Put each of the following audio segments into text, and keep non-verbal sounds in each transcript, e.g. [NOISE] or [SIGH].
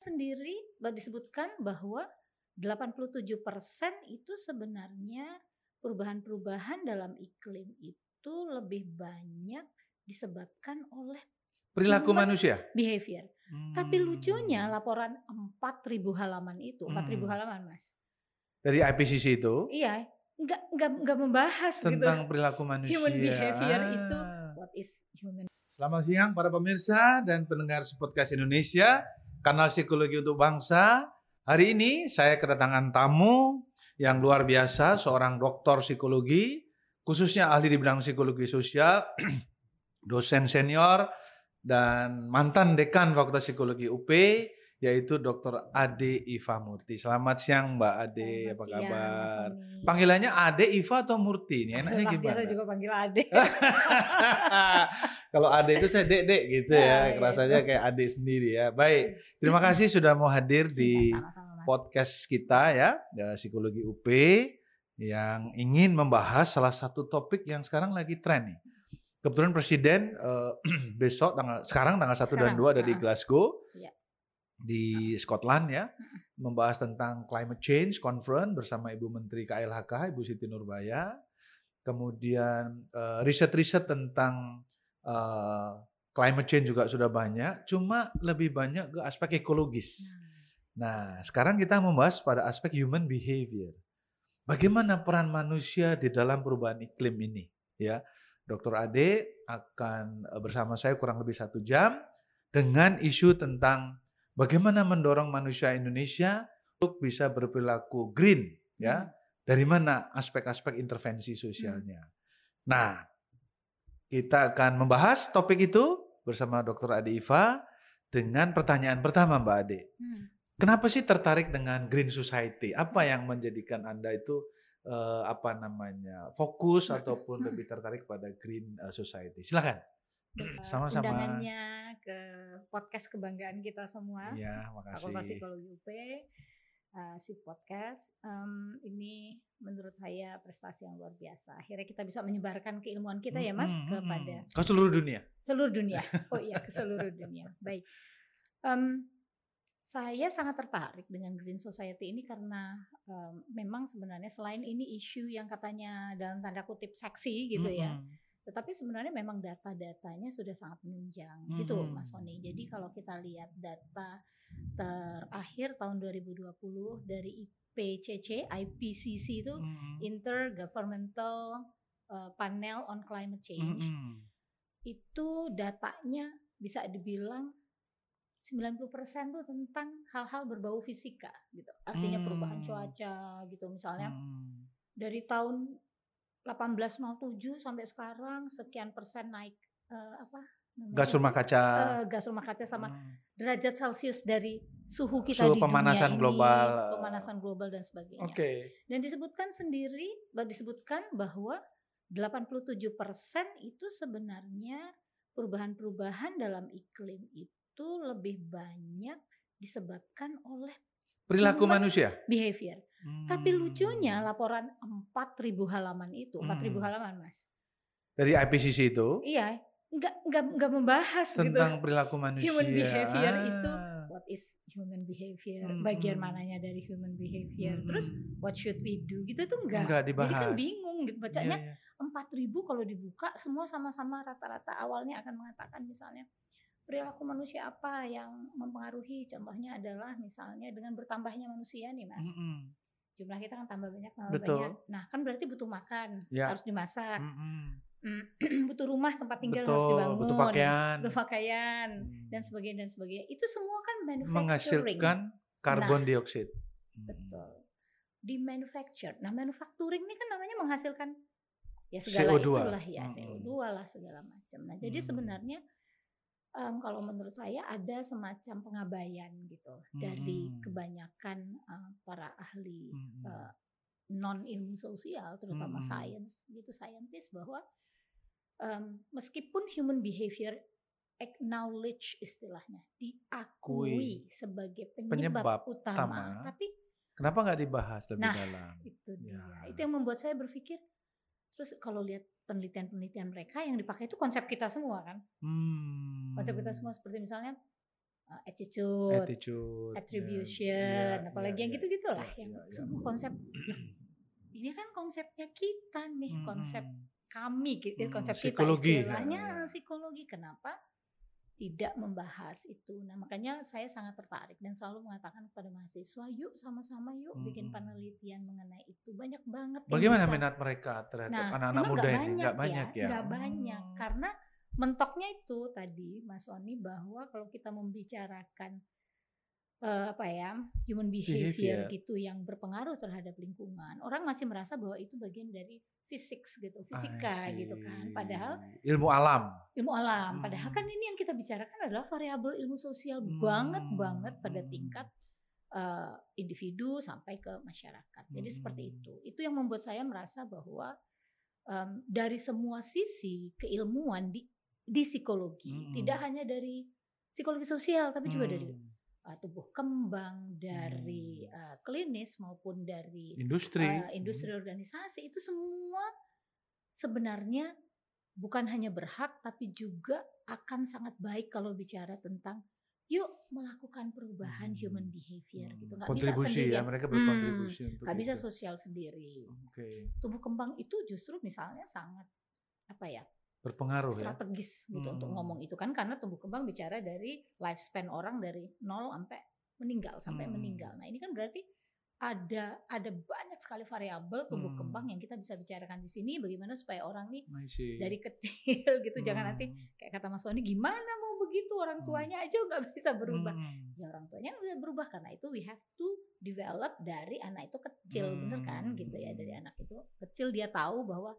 sendiri disebutkan bahwa 87% itu sebenarnya perubahan-perubahan dalam iklim itu lebih banyak disebabkan oleh perilaku manusia. behavior. Tapi lucunya Hmm. laporan 4000 halaman itu, 4000 Hmm. halaman Mas. dari IPCC itu Iya, nggak nggak nggak membahas tentang gitu. perilaku manusia. Human behavior itu Ah. what is human Selamat siang para pemirsa dan pendengar podcast Indonesia, kanal Psikologi untuk Bangsa. Hari ini saya kedatangan tamu yang luar biasa, seorang doktor psikologi, khususnya ahli di bidang psikologi sosial, [CLEARS THROAT] dosen senior dan mantan dekan Fakultas Psikologi UP, yaitu Dr. Ade Iva Murti. Selamat siang Mbak Ade, Selamat apa siang, kabar? Panggilannya Ade Iva atau Murti? Ini enaknya Lah, gimana? Biasa juga panggil Ade. [LAUGHS] Kalau ade itu saya dek dek gitu Oh, ya, iya. rasanya kayak ade sendiri ya. Baik, terima [LAUGHS] kasih sudah mau hadir di Iya, podcast kita ya, ya psikologi UP yang ingin membahas salah satu topik yang sekarang lagi tren nih. Kebetulan Presiden eh, [CLEARS THROAT] besok tanggal sekarang tanggal 1 dan 2 ada di ah. Glasgow. Iya. Di Scotland ya, membahas tentang climate change conference bersama Ibu Menteri KLHK Ibu Siti Nurbaya. Kemudian eh, riset-riset tentang eh, climate change juga sudah banyak, cuma lebih banyak ke aspek ekologis. Nah, sekarang kita membahas pada aspek human behavior. Bagaimana peran manusia di dalam perubahan iklim ini? Ya, Dr. Ade akan eh, bersama saya kurang lebih satu jam dengan isu tentang bagaimana mendorong manusia Indonesia untuk bisa berperilaku green. Ya, dari mana aspek-aspek intervensi sosialnya. Nah, kita akan membahas topik itu bersama Dr. Ade Iva dengan pertanyaan pertama Mbak Ade. Hmm. Kenapa sih tertarik dengan Green Society? Apa yang menjadikan Anda itu eh, apa namanya fokus Hmm, ataupun hmm. lebih tertarik pada Green eh, Society? Silakan. Sama-sama. Undangannya ke podcast kebanggaan kita semua. Ya, Fakultas makasih. Psikologi UP, uh, si podcast. Em, ini menurut saya prestasi yang luar biasa. Akhirnya kita bisa menyebarkan keilmuan kita ya Mas Hmm, hmm, kepada hmm. ke seluruh dunia. seluruh dunia. [LAUGHS] Oh iya ke seluruh dunia. Baik. Em, saya sangat tertarik dengan Green Society ini karena em, memang sebenarnya selain ini isu yang katanya dalam tanda kutip seksi gitu ya, Mm-mm. Tetapi sebenarnya memang data-datanya sudah sangat menunjang gitu Mhm. Mas Sony. Jadi kalau kita lihat data terakhir tahun 2020 dari IPCC, IPCC itu Mm-mm. Intergovernmental uh, Panel on Climate Change, Mm-mm. itu datanya bisa dibilang 90% tuh tentang hal-hal berbau fisika gitu. Artinya perubahan Hmm. cuaca gitu misalnya Mm. dari tahun 1807 sampai sekarang sekian persen naik eh, apa namanya Gas rumah kaca. Eh, gas rumah kaca sama Mm. derajat celcius dari suhu kita Suhu di dunia pemanasan ini, global. pemanasan global dan sebagainya Oke. dan disebutkan sendiri disebutkan bahwa 87% itu sebenarnya perubahan-perubahan dalam iklim itu lebih banyak disebabkan oleh Perilaku Human manusia. behavior. Tapi lucunya Hmm. laporan 4000 halaman itu, 4000 Hmm. halaman Mas. dari IPCC itu Iya, nggak nggak nggak membahas tentang gitu. perilaku [LAUGHS] manusia. Human behavior itu Ah. what is human behavior, Hmm, bagian hmm. mananya dari human behavior. Mm-mm. Terus what should we do? Gitu tuh enggak. Enggak Jadi dibahas. kan bingung gitu bacanya Iya, iya. 4000 kalau dibuka semua sama-sama rata-rata awalnya akan mengatakan misalnya perilaku manusia apa yang mempengaruhi contohnya adalah misalnya dengan bertambahnya manusia nih Mas. Mm-mm. Jumlah kita kan tambah banyak tambah Betul. banyak. Nah, kan berarti butuh makan, Ya. harus dimasak. Mm, [CLEARS THROAT] butuh rumah tempat tinggal harus Betul, dibangun. butuh pakaian. butuh pakaian Hmm. dan sebagainya dan sebagainya. Itu semua kan manufacturing. menghasilkan karbon dioksida. Hmm. Betul. Di manufacture. Nah, manufacturing ini kan namanya menghasilkan ya segala CO2. itulah ya, Mm-mm. CO2 lah segala macam. Nah, jadi Mm. sebenarnya em, kalau menurut saya ada semacam pengabaian gitu dari Mm-mm. kebanyakan eh, para ahli Mm-mm. eh, non ilmu sosial, terutama Mm-mm. sains gitu, scientist bahwa em, meskipun human behavior acknowledge istilahnya diakui Kui. sebagai penyebab, Penyebab utama, utama. tapi Kenapa nggak dibahas lebih Nah, dalam? itu dia. Ya. Itu yang membuat saya berpikir terus kalau lihat penelitian-penelitian mereka yang dipakai itu konsep kita semua kan. Hmm. Konsep kita semua seperti misalnya uh, attitude, attitude, attribution, ya, apalagi ya, yang ya, gitu-gitulah ya, yang ya, ya. semua konsep. Nah, ini kan konsepnya kita nih, Hmm, konsep hmm. kami gitu, Hmm, konsep psikologi, kita istilahnya ya, ya. psikologi. Kenapa tidak membahas itu? Nah makanya saya sangat tertarik dan selalu mengatakan kepada mahasiswa, yuk sama-sama yuk bikin Hmm. penelitian mengenai itu. Banyak banget. Bagaimana minat mereka terhadap Nah, anak-anak memang muda nggak ini? Banyak banyak ya? Nggak banyak. Hmm. Karena mentoknya itu tadi, Mas Oni, bahwa kalau kita membicarakan eh, apa ya, human behavior, Behavior. gitu yang berpengaruh terhadap lingkungan, orang masih merasa bahwa itu bagian dari fisik gitu, fisika gitu kan. Padahal ilmu alam. ilmu alam, padahal kan Hmm. ini yang kita bicarakan adalah variabel ilmu sosial banget Hmm, banget pada hmm. tingkat eh, individu sampai ke masyarakat. Jadi seperti Hmm. itu. Itu yang membuat saya merasa bahwa em, dari semua sisi keilmuan di di psikologi, Hmm. tidak hanya dari psikologi sosial, tapi juga dari Hmm. uh, tubuh kembang, dari Hmm. uh, klinis maupun dari industri. uh, industri organisasi itu semua sebenarnya bukan hanya berhak tapi juga akan sangat baik kalau bicara tentang yuk melakukan perubahan Hmm. human behavior Hmm. gitu nggak bisa kontribusi ya, mereka Hmm, berkontribusi untuk nggak bisa sosial sendiri Oke, tubuh kembang itu justru misalnya sangat apa ya berpengaruh ya. strategis gitu untuk Hmm. ngomong itu kan karena tumbuh kembang bicara dari lifespan orang dari nol sampai meninggal sampai Hmm. meninggal. Nah ini kan berarti ada ada banyak sekali variabel tumbuh Hmm. kembang yang kita bisa bicarakan di sini bagaimana supaya orang nih dari kecil [LAUGHS] gitu jangan nanti Hmm. kayak kata Mas Wani gimana mau begitu orang Hmm. tuanya aja nggak bisa berubah. Hmm. Ya orang tuanya nggak bisa berubah karena itu we have to develop dari anak itu kecil bener kan gitu ya dari Hmm. anak itu kecil dia tahu bahwa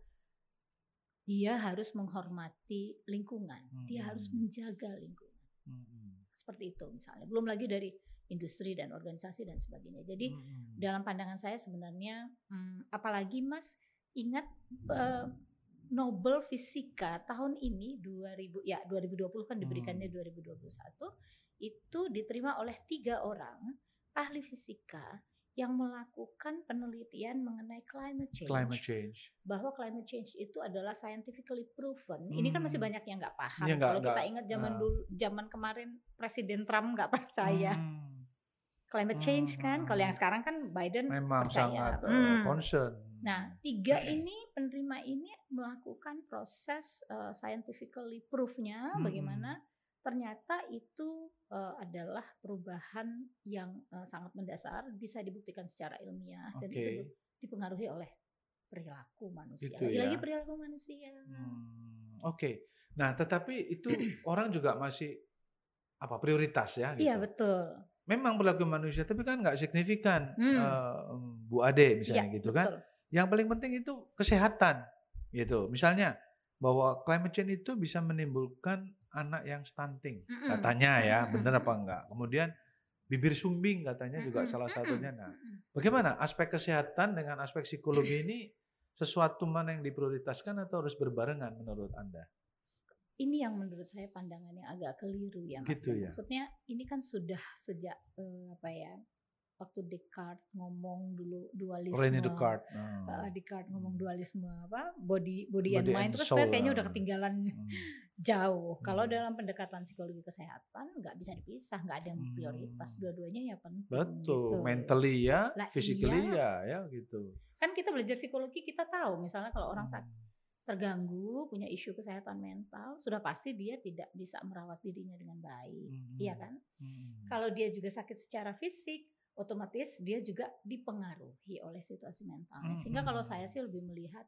dia harus menghormati lingkungan, dia harus Hmm. menjaga lingkungan. Hmm. Seperti itu misalnya. Belum lagi dari industri dan organisasi dan sebagainya. Jadi Hmm. dalam pandangan saya sebenarnya hmm, apalagi Mas ingat eh, Nobel Fisika tahun ini 2000 ya 2020 kan diberikannya Hmm. 2021 itu diterima oleh tiga orang ahli fisika yang melakukan penelitian mengenai climate change, climate change. bahwa climate change itu adalah scientifically proven. Ini kan masih Hmm. banyak yang nggak paham. Nggak- Kalau kita ingat zaman ah. dulu, zaman kemarin Presiden Trump nggak percaya Hmm. climate change kan. Kalau yang Hmm. sekarang kan Biden Memang percaya. sangat uh, Hmm. concern. Nah, tiga ini penerima ini melakukan proses uh, scientifically proof-nya Hmm. bagaimana ternyata itu uh, adalah perubahan yang uh, sangat mendasar, bisa dibuktikan secara ilmiah dan Oke. itu dipengaruhi oleh perilaku manusia. Gitu Lagi-lagi ya. perilaku manusia. Hmm, Oke. Nah, tetapi itu orang juga masih apa prioritas ya? Gitu. Iya betul. Memang perilaku manusia, tapi kan nggak signifikan, Hmm. eh, Bu Ade misalnya Iya, gitu kan. betul. Yang paling penting itu kesehatan, gitu. Misalnya bahwa climate change itu bisa menimbulkan anak yang stunting, Mm-mm. katanya ya, Mm-mm. benar apa enggak? Kemudian bibir sumbing katanya juga Mm-mm. salah Mm-mm. satunya. Nah, bagaimana aspek kesehatan dengan aspek psikologi ini sesuatu mana yang diprioritaskan atau harus berbarengan menurut anda? ini yang menurut saya pandangan yang agak keliru ya mas. Gitu ya. Maksudnya ini kan sudah sejak eh, apa ya waktu Descartes ngomong dulu dualisme. Rene Descartes. Eh, Descartes ngomong dualisme apa body body, and Body mind and terus soul, kayaknya ah. udah ketinggalan Hmm. [LAUGHS] jauh. Kalau Hmm. dalam pendekatan psikologi kesehatan nggak bisa dipisah, nggak ada yang prioritas, Hmm. dua-duanya ya penting. Betul, gitu. mentally ya, Lah, physically iya. ya, ya gitu. Kan kita belajar psikologi kita tahu misalnya kalau orang Hmm. sakit terganggu, punya isu kesehatan mental, sudah pasti dia tidak bisa merawat dirinya dengan baik. Hmm. Iya kan? Hmm. Kalau dia juga sakit secara fisik, otomatis dia juga dipengaruhi oleh situasi mentalnya. Sehingga kalau saya Hmm. sih lebih melihat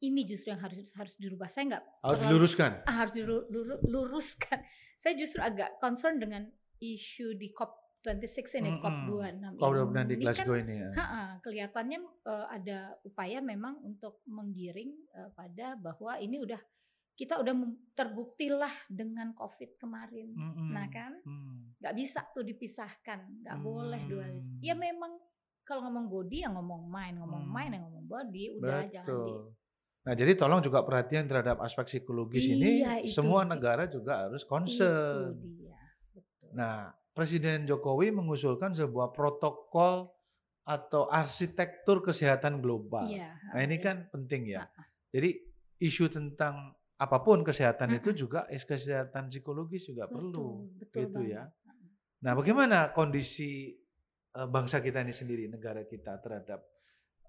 ini justru yang harus harus dirubah. Saya nggak harus terlalu- diluruskan. ah, harus diluruskan. [LAUGHS] Saya justru agak concern dengan isu di COP26 ini, Mm-mm. COP26 Kalau udah benar ini di kan Glasgow ini ya. Ha-ha, kelihatannya eh, ada upaya memang untuk menggiring eh, pada bahwa ini udah kita udah terbuktilah dengan COVID kemarin. Mm-mm. Nah kan, Hmm. nggak bisa tuh dipisahkan, nggak boleh dualisme. Hmm. Ya memang kalau ngomong body ya ngomong mind, ngomong Hmm. mind ya ngomong body, udah jangan di. Betul. Nah, jadi tolong juga perhatian terhadap aspek psikologis ini. Iya, itu Semua negara juga harus Itu concern. dia, betul. Nah, Presiden Jokowi mengusulkan sebuah protokol atau arsitektur kesehatan global. Iya, Nah, ini iya. kan penting ya. Jadi isu tentang apa pun kesehatan itu Mm-mm. juga is- kesehatan psikologis juga perlu. betul, betul gitu ya. banget. Nah, bagaimana kondisi uh, bangsa kita ini sendiri, negara kita terhadap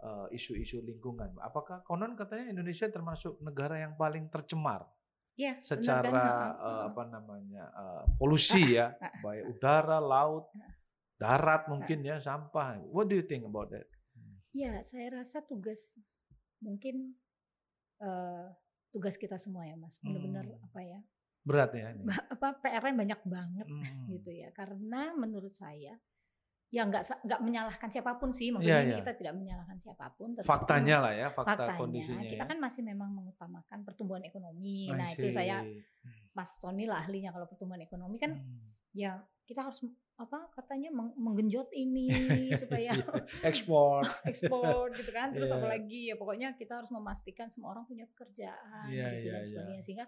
uh, isu-isu lingkungan? Apakah konon katanya Indonesia termasuk negara yang paling tercemar? Ya, secara kan? uh, apa namanya uh, polusi ya, baik udara, laut, darat mungkin ya, sampah. What do you think about that? Ya, saya rasa tugas mungkin uh, tugas kita semua ya, Mas. Benar-benar hmm. apa ya? Berat ya ini. Apa PR-nya banyak banget hmm. gitu ya. Karena menurut saya ya nggak nggak menyalahkan siapa pun sih maksudnya yeah, yeah. kita tidak menyalahkan siapa pun faktanya lah ya fakta faktanya, kondisinya kita ya. kan masih memang mengutamakan pertumbuhan ekonomi I nah see. itu saya. Mas Tony lah ahlinya kalau pertumbuhan ekonomi kan hmm. ya kita harus apa katanya menggenjot ini [LAUGHS] supaya iya, [LAUGHS] ekspor [LAUGHS] ekspor gitu kan terus yeah. apalagi ya pokoknya kita harus memastikan semua orang punya pekerjaan yeah, gitu yeah, dan iya. sebagainya yeah. sehingga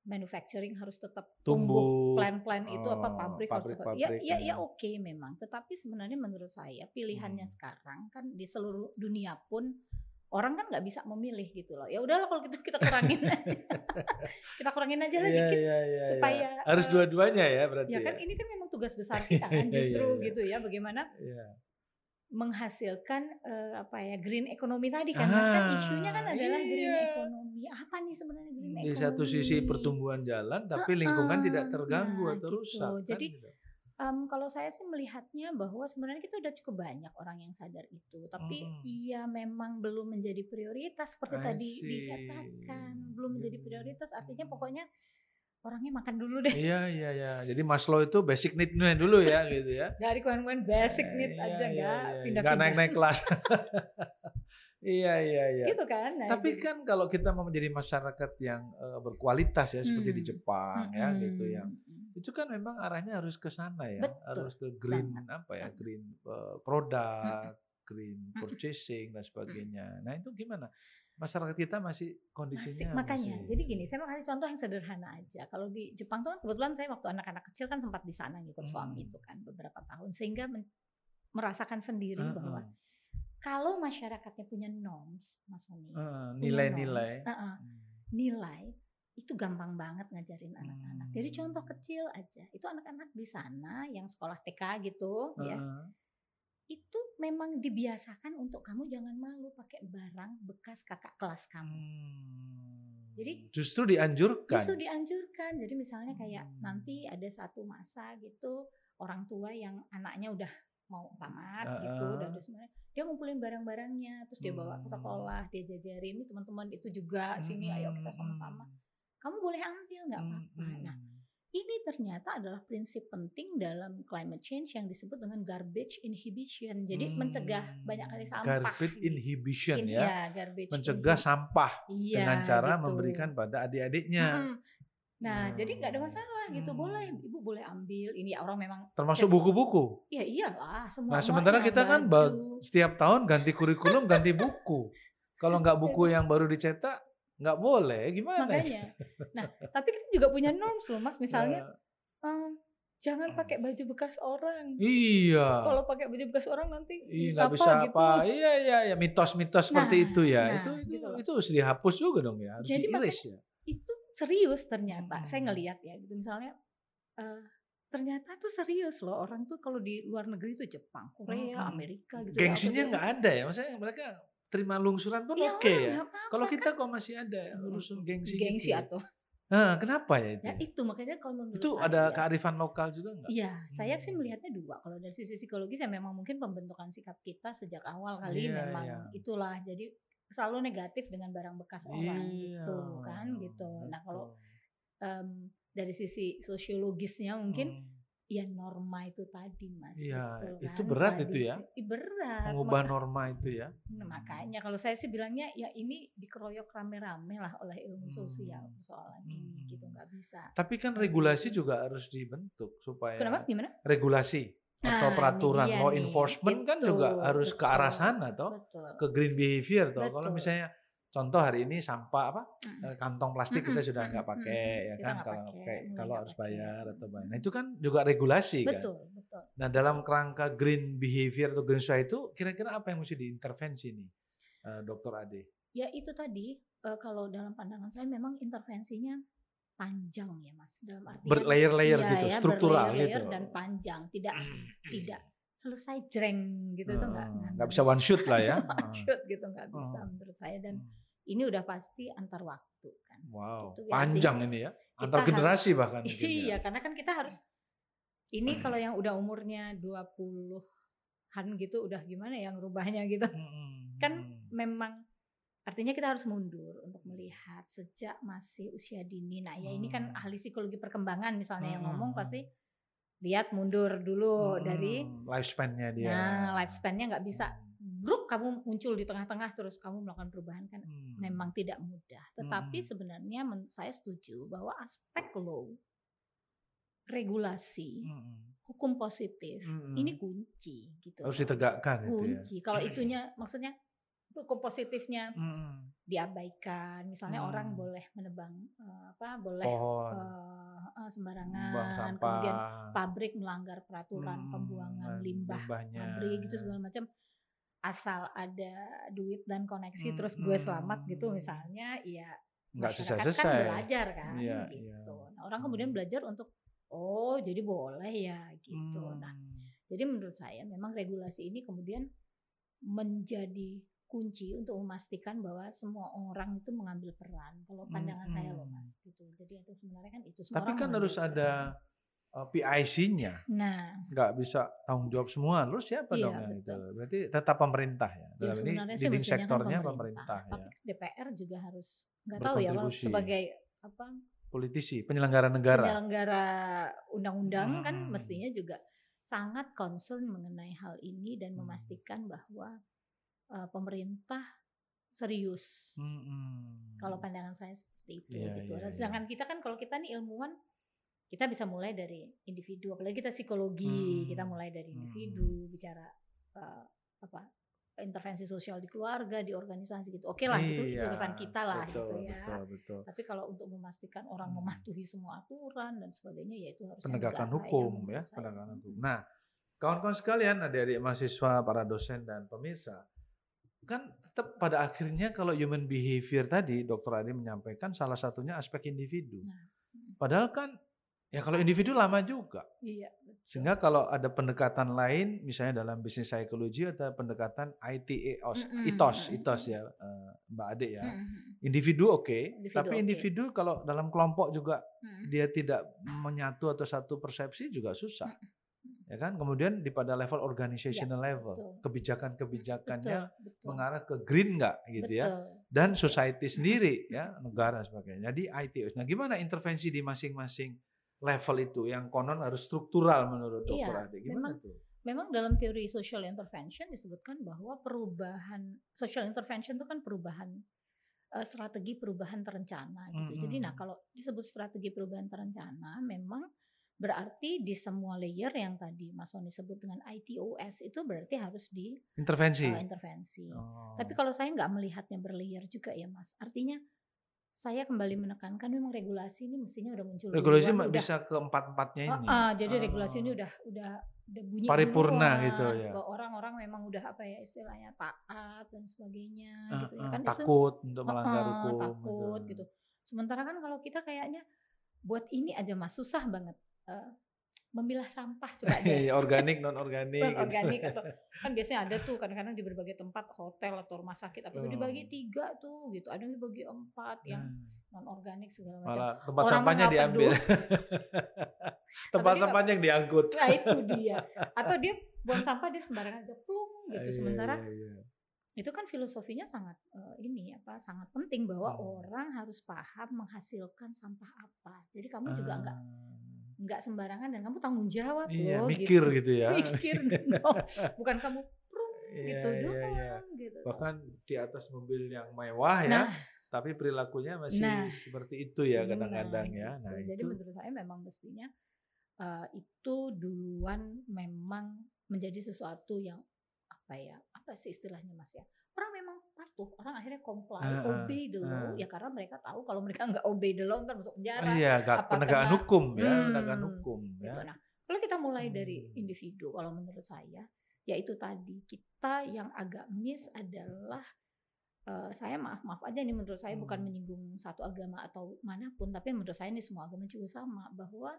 manufacturing harus tetap tumbuh, plan-plan itu apa oh, pabrik, pabrik harus tetap ya ya ya oke okay memang tetapi sebenarnya menurut saya pilihannya hmm. sekarang kan di seluruh dunia pun orang kan nggak bisa memilih gitu loh ya udahlah kalau gitu kita kurangin [LAUGHS] kita kurangin aja lah yeah, dikit yeah, yeah, supaya harus uh, dua-duanya ya berarti ya kan ya. ini kan memang tugas [LAUGHS] besar kita kan justru yeah, yeah, gitu ya bagaimana yeah menghasilkan uh, apa ya green economy tadi kan, Mas kan isunya kan adalah iya. green economy. Apa nih sebenarnya green economy? Di satu sisi pertumbuhan jalan, tapi lingkungan uh, tidak terganggu nah, atau gitu. rusak. Kan Jadi gitu. Um, kalau saya sih melihatnya bahwa sebenarnya kita udah cukup banyak orang yang sadar itu, tapi hmm. iya memang belum menjadi prioritas seperti I tadi see. dikatakan, belum menjadi prioritas. Artinya pokoknya orangnya makan dulu deh. Iya iya iya. Jadi Maslow itu basic need-nya dulu ya gitu ya. Dari koin-koin basic eh, need iya, aja enggak iya, iya. pindah-pindah. Enggak naik-naik kelas. [LAUGHS] iya iya iya. Gitu kan. Nah, Tapi gitu. kan kalau kita mau menjadi masyarakat yang uh, berkualitas ya seperti di hmm. Jepang hmm. ya gitu yang itu kan memang arahnya harus ke sana ya, Betul. harus ke green apa ya, green uh, produk, green purchasing dan sebagainya. Nah, itu gimana? masyarakat kita masih kondisinya masih, makanya masih... jadi gini saya mau kasih contoh yang sederhana aja kalau di Jepang tuh kan kebetulan saya waktu anak-anak kecil kan sempat di sana ngikut hmm. suami itu kan beberapa tahun sehingga merasakan sendiri uh, bahwa kalau masyarakatnya punya norms mas Sony uh, nilai-nilai uh, uh, nilai itu gampang banget ngajarin anak-anak. Hmm. Jadi contoh kecil aja, itu anak-anak di sana yang sekolah TK gitu uh. ya, itu memang dibiasakan untuk kamu jangan malu pakai barang bekas kakak kelas kamu. Hmm. Jadi justru dianjurkan. Justru dianjurkan. Jadi misalnya kayak hmm. nanti ada satu masa gitu orang tua yang anaknya udah mau tamat uh, gitu udah sebenarnya dia ngumpulin barang-barangnya terus dia bawa ke hmm. sekolah dia jajarin teman-teman itu juga sini ayo kita sama-sama hmm. Kamu boleh ambil nggak apa-apa nah ini ternyata adalah prinsip penting dalam climate change yang disebut dengan garbage inhibition. Jadi hmm, mencegah banyak kali sampah. Garbage inhibition In, ya. ya garbage mencegah inhibition. sampah iya, dengan cara gitu. memberikan pada adik-adiknya. Hmm. Nah, hmm. jadi nggak ada masalah gitu. Boleh, ibu boleh ambil. Ini orang memang termasuk buku-buku. Iya, iyalah semua. Nah, sementara kita kan baju. setiap tahun ganti kurikulum, ganti buku. Kalau nggak buku yang baru dicetak, nggak boleh gimana makanya. nah tapi kita juga punya norms loh mas. Misalnya ya. um, jangan pakai baju bekas orang. Iya. Kalau pakai baju bekas orang nanti iya nggak bisa gitu. apa. Iya iya ya mitos-mitos nah, seperti itu ya. nah, itu itu gitu itu harus dihapus juga dong ya. Harus jadi diiris ya. itu serius ternyata. Hmm. saya ngelihat ya gitu misalnya uh, ternyata tuh serius loh. Orang tuh kalau di luar negeri itu Jepang Korea hmm. Amerika gitu ya, gengsinya nggak ada ya? Maksudnya mereka terima lungsuran pun ya, oke okay ya. Kalau kita kok masih ada hmm, urusan gengsi. Gengsi gitu. Ya. atau Nah, kenapa ya itu? Ya itu makanya kalau menurut itu saya, ada kearifan lokal juga nggak? Iya, hmm. saya sih hmm. melihatnya dua. Kalau dari sisi psikologis ya memang mungkin pembentukan sikap kita sejak awal kali yeah, memang yeah. itulah. Jadi selalu negatif dengan barang bekas orang yeah, gitu kan gitu. Nah kalau um, dari sisi sosiologisnya mungkin hmm ya norma itu tadi mas. Iya kan? itu berat itu ya? Berat. Mengubah Maka, norma itu ya? Nah, makanya kalau saya sih bilangnya ya ini dikeroyok rame-rame lah oleh ilmu hmm. sosial persoalan hmm. ini gitu nggak bisa tapi kan regulasi juga harus dibentuk supaya kenapa? Gimana? regulasi atau nah, peraturan law enforcement kan juga harus betul, ke arah sana toh ke green behavior toh. Kalau misalnya Contoh hari ini sampah apa mm. kantong plastik kita sudah nggak pakai ya kan kalau pakai kalau harus bayar atau bayar. Nah itu kan juga regulasi betul, kan. Betul. Nah dalam kerangka green behavior atau green society itu kira-kira apa yang mesti diintervensi nih, uh, Dokter Ade? Ya itu tadi uh, kalau dalam pandangan saya memang intervensinya panjang ya mas dalam arti berlayer-layer iya, gitu ya, struktural berlayer-layer gitu dan panjang tidak [CLEARS THROAT] tidak selesai jreng gitu tuh nggak nggak bisa one shoot lah ya [LAUGHS] one shoot gitu nggak bisa menurut saya dan Hmm. ini udah pasti antar waktu kan wow Gitu, ya, panjang ini ya antar harus- generasi bahkan ya. iya karena kan kita harus ini kalau yang udah umurnya 20-an gitu udah gimana ya ngerubahnya gitu Mm-mm. kan Mm. memang artinya kita harus mundur untuk melihat sejak masih usia dini. Nah, ya ini kan Hmm. ahli psikologi perkembangan misalnya yang Hmm, ngomong hmm, pasti lihat mundur dulu Mm-mm. dari lifespan-nya dia nah lifespan-nya nggak bisa Hmm. bruk kamu muncul di tengah-tengah terus kamu melakukan perubahan kan Hmm. memang tidak mudah. Tetapi Hmm. sebenarnya men- saya setuju bahwa aspek law regulasi, Mm-mm. hukum positif Mm-mm. ini kunci gitu. harus ditegakkan itu ya kunci. Kalau itunya maksudnya hukum positifnya Mm-mm. diabaikan, misalnya Hmm. orang boleh menebang eh, apa, boleh pohon buang sembarangan, kemudian pabrik melanggar peraturan Hmm, pembuangan limbah limbahnya. pabrik gitu segala macam. Asal ada duit dan koneksi, Hmm, terus gue selamat gitu hmm. misalnya, ya nggak masyarakat kan selesai-selesai belajar kan, Iya, gitu. iya. Nah, orang kemudian Hmm. belajar untuk oh jadi boleh ya gitu. Nah Hmm. jadi menurut saya memang regulasi ini kemudian menjadi kunci untuk memastikan bahwa semua orang itu mengambil peran. Kalau pandangan saya loh Mm-mm. mas, gitu. Jadi itu sebenarnya kan itu semua tapi kan harus peran. ada uh, PIC-nya Nah, nggak bisa tanggung jawab semua lu siapa Iya, dong yang itu berarti tetap pemerintah ya ya dalam ini sebenarnya sih leading mestinya kan sektornya pemerintah. pemerintah, ya Tapi DPR juga harus nggak tahu ya Berkontribusi. sebagai apa politisi penyelenggara negara penyelenggara undang-undang kan Mm-mm. mestinya juga sangat concern mengenai hal ini dan Hmm. memastikan bahwa uh, pemerintah serius. Mm-mm. Kalau pandangan saya seperti itu Iya, gitu. iya, iya. Sedangkan kita kan kalau kita nih ilmuwan kita bisa mulai dari individu, apalagi kita psikologi, Hmm. kita mulai dari Hmm. individu, bicara uh, apa intervensi sosial di keluarga, di organisasi gitu. Oke lah, itu, itu Iya, urusan kita lah betul, gitu ya. betul betul Tapi kalau untuk memastikan orang Hmm. mematuhi semua aturan dan sebagainya, ya itu harus penegakan hukum ya penegakan hukum nah kawan-kawan sekalian adik-adik mahasiswa para dosen dan pemirsa kan tetap pada akhirnya kalau human behavior tadi dokter Adi menyampaikan salah satunya aspek individu Nah. padahal kan ya kalau individu lama juga Iya. betul. Sehingga kalau ada pendekatan lain, misalnya dalam bisnis psikologi ada pendekatan ITEOS, Mm-mm, ITOS, mm-mm. ITOS ya, eh, Mbak Ade ya. Mm-mm. Individu oke, Individu tapi oke. individu kalau dalam kelompok juga Mm-mm. dia tidak menyatu atau satu persepsi juga susah. Mm-mm. Ya kan? Kemudian di pada level organizational level, betul. kebijakan-kebijakannya mengarah ke green nggak gitu ya. Betul. Dan society sendiri ya, negara sebagainya. Jadi ITOS. Nah, gimana intervensi di masing-masing level itu yang konon harus struktural menurut Iya, Dokter Ade? Gimana memang tuh? Memang dalam teori social intervention disebutkan bahwa perubahan social intervention itu kan perubahan eh, strategi perubahan terencana gitu. Jadi nah kalau disebut strategi perubahan terencana memang berarti di semua layer yang tadi Mas Soni sebut dengan ITOS itu berarti harus di Intervensi. eh, intervensi. Oh. Tapi kalau saya nggak melihatnya berlayer juga ya Mas. Artinya saya kembali menekankan memang regulasi ini mestinya udah muncul regulasi duluan, ma- udah bisa ke empat-empatnya Ah, ini. ah, jadi regulasi ini Oh. udah udah udah bunyi Paripurna duluan, gitu ya. bahwa orang-orang memang udah apa ya istilahnya taat dan sebagainya Ah, gitu ya kan itu takut untuk ah, melanggar ah, hukum. takut gitu. Sementara kan kalau kita kayaknya buat ini aja mas susah banget eh, memilah sampah coba [LAUGHS] deh. Iya, organik non organik. non organik atau [LAUGHS] kan biasanya ada tuh kadang-kadang di berbagai tempat hotel atau rumah sakit apa itu Oh. dibagi tiga tuh gitu ada yang dibagi empat yang Hmm. non organik segala macam Malah tempat Orang sampahnya diambil. [LAUGHS] tempat dia sampahnya yang diangkut. nah itu dia atau dia buang sampah dia sembarangan aja plung gitu Iya, sementara iya, iya. itu kan filosofinya sangat eh, ini apa sangat penting bahwa Hmm. orang harus paham menghasilkan sampah apa jadi kamu juga nggak Ah. Nggak sembarangan dan kamu tanggung jawab Iya, loh mikir gitu, gitu ya. [LAUGHS] mikir no. bukan kamu plung Iya, gitu iya, doang iya. gitu Bahkan di atas mobil yang mewah ya, nah tapi perilakunya masih Nah. seperti itu ya kadang-kadang nah, ya. gitu. Nah, jadi itu menurut saya memang mestinya eh, itu duluan memang menjadi sesuatu yang apa ya apa sih istilahnya mas ya orang memang patuh orang akhirnya comply ah, obey the law ah. ya karena mereka tahu kalau mereka [LAUGHS] nggak obey the law ntar masuk penjara iya, gak, apa penegakan kena- hukum ya, Hmm, penegakan hukum ya. gitu. Nah, kalau kita mulai dari Hmm. individu, kalau menurut saya, yaitu tadi kita yang agak miss adalah uh, saya maaf maaf aja nih menurut saya bukan Hmm. menyinggung satu agama atau mana pun, tapi menurut saya ini semua agama juga sama bahwa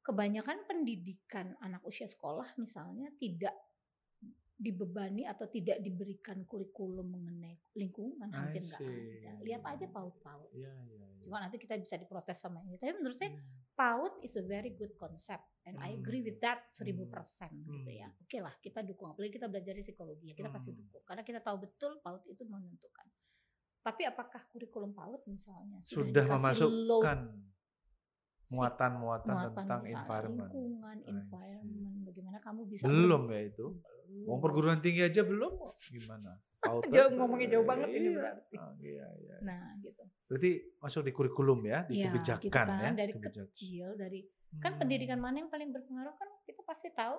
kebanyakan pendidikan anak usia sekolah misalnya tidak dibebani atau tidak diberikan kurikulum mengenai lingkungan hampir nggak ada. Lihat aja PAUD-PAUD. Iya, iya, iya. Cuma nanti kita bisa diprotes sama ini. Tapi menurut saya Hmm. PAUD is a very good concept and I agree with that 1000% gitu ya. Hmm. Oke lah, kita dukung. Apalagi kita belajar di psikologi, ya kita pasti Hmm. dukung. Karena kita tahu betul PAUD itu menentukan. Tapi apakah kurikulum PAUD misalnya Sudah load memasukkan muatan-muatan muatan tentang environment. lingkungan, environment, bagaimana kamu bisa Belum ya itu. Mau perguruan tinggi aja belum. Gimana? [LAUGHS] Jauh, ngomongnya jauh banget ini Iya. berarti. Oh, iya, iya. Nah, gitu. Berarti masuk di kurikulum ya, di Ya, kebijakan gitu kan, ya. dari kebijakan. kecil, dari kan Hmm. pendidikan mana yang paling berpengaruh kan kita pasti tahu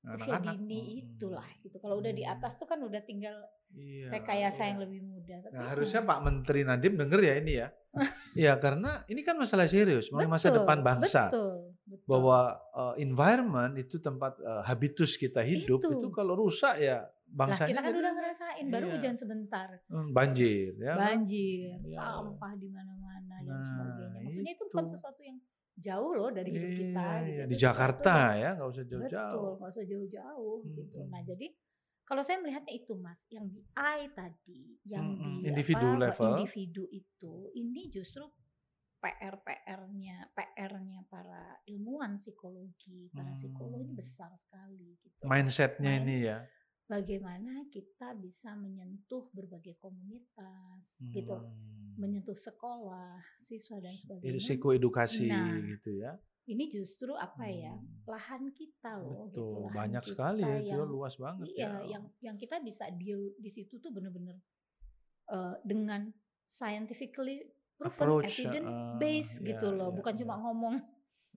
usia Anak-anak. dini Hmm. itulah gitu. Kalau udah di Hmm. atas tuh kan udah tinggal Iya, rekayasa iya. yang lebih mudah. Tapi Nah, harusnya hmm, Pak Menteri Nadiem denger ya ini ya. [LAUGHS] Iya, karena ini kan masalah serius, mengenai masa betul, depan bangsa. Betul, betul. Bahwa uh, environment itu tempat uh, habitus kita hidup Itu. itu, kalau rusak ya lah bangsanya kita kan jadi udah ngerasain baru Iya. hujan sebentar, hmm, banjir ya. kan? banjir, Iya. sampah di mana-mana dan Nah, sebagainya. Maksudnya itu bukan itu. sesuatu yang jauh loh dari hidup kita. Iya, gitu. iya. Itu Di Jakarta yang- ya, nggak usah Betul, jauh-jauh. nggak usah jauh-jauh gitu. Mm-mm. Nah, jadi kalau saya melihatnya itu Mas, yang di I tadi, yang Mm-mm, di individu apa, level. individu itu, ini justru PR-PR-nya, PR-nya para ilmuwan psikologi, para psikolog ini Hmm. besar sekali gitu. Mindsetnya Main- ini ya. Bagaimana kita bisa menyentuh berbagai komunitas gitu, Hmm. menyentuh sekolah, siswa dan sebagainya. Psikoedukasi Nah, gitu ya. Ini justru apa ya? Hmm. Lahan kita loh gitu. Betul, lahan banyak kita sekali ya, itu luas banget Iya, ya. yang yang kita bisa deal di situ tuh bener-bener eh, dengan scientifically proven, Approach, evidence uh, based iya, gitu loh, iya, bukan iya. cuma ngomong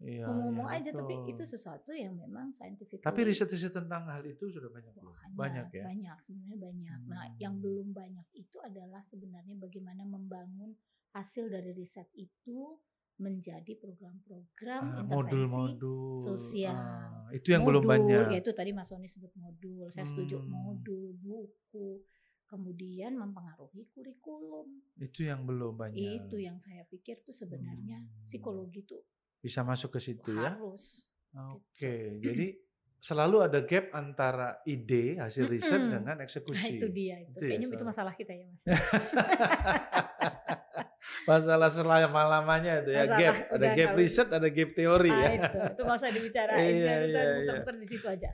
Iya, ngomong iya, aja, tapi betul. itu sesuatu yang memang scientifically Tapi riset-riset tentang hal itu sudah banyak belum? banyak, Banyak ya. banyak sebenarnya banyak. Nah, yang Hmm. belum banyak itu adalah sebenarnya bagaimana membangun hasil dari riset itu menjadi program-program Ah, intervensi modul-modul. sosial. Ah, itu yang belum modul, banyak. Ya itu tadi Mas Soni sebut modul. Saya setuju Hmm. modul, buku, kemudian mempengaruhi kurikulum. Itu yang belum banyak. Itu yang saya pikir tuh sebenarnya Hmm. psikologi itu Bisa masuk ke situ ya. harus. Oke, jadi selalu ada gap antara ide hasil riset Mm-mm. dengan Nah, eksekusi. itu dia itu. Itu ya, Kayaknya itu selalu. masalah kita ya Mas. [LAUGHS] Masalah selama lamanya itu ya Masalah, gap, ada gap riset, ada gap teori Ah, ya. itu, itu nggak usah dibicarain. Iya, ya, iya, iya. muter-muter di situ aja.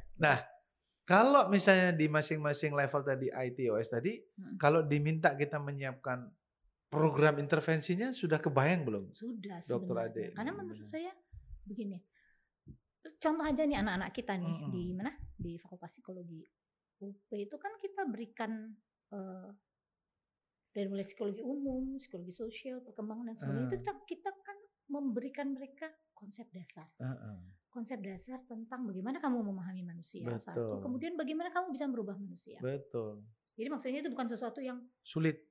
Kalau misalnya di masing-masing level tadi ITOS tadi, Hmm. kalau diminta kita menyiapkan program intervensinya sudah kebayang belum? Sudah Dokter. Ade, Karena menurut saya begini. Contoh aja nih anak-anak kita nih Mm-mm. di mana? Di Fakultas Psikologi UP itu kan kita berikan eh, dari mulai psikologi umum, psikologi sosial, perkembangan dan sebagainya itu Ah. kita, kita kan memberikan mereka konsep dasar. Konsep dasar tentang bagaimana kamu memahami manusia satu, Betul. kemudian bagaimana kamu bisa merubah manusia. Betul. Jadi maksudnya itu bukan sesuatu yang Sulit.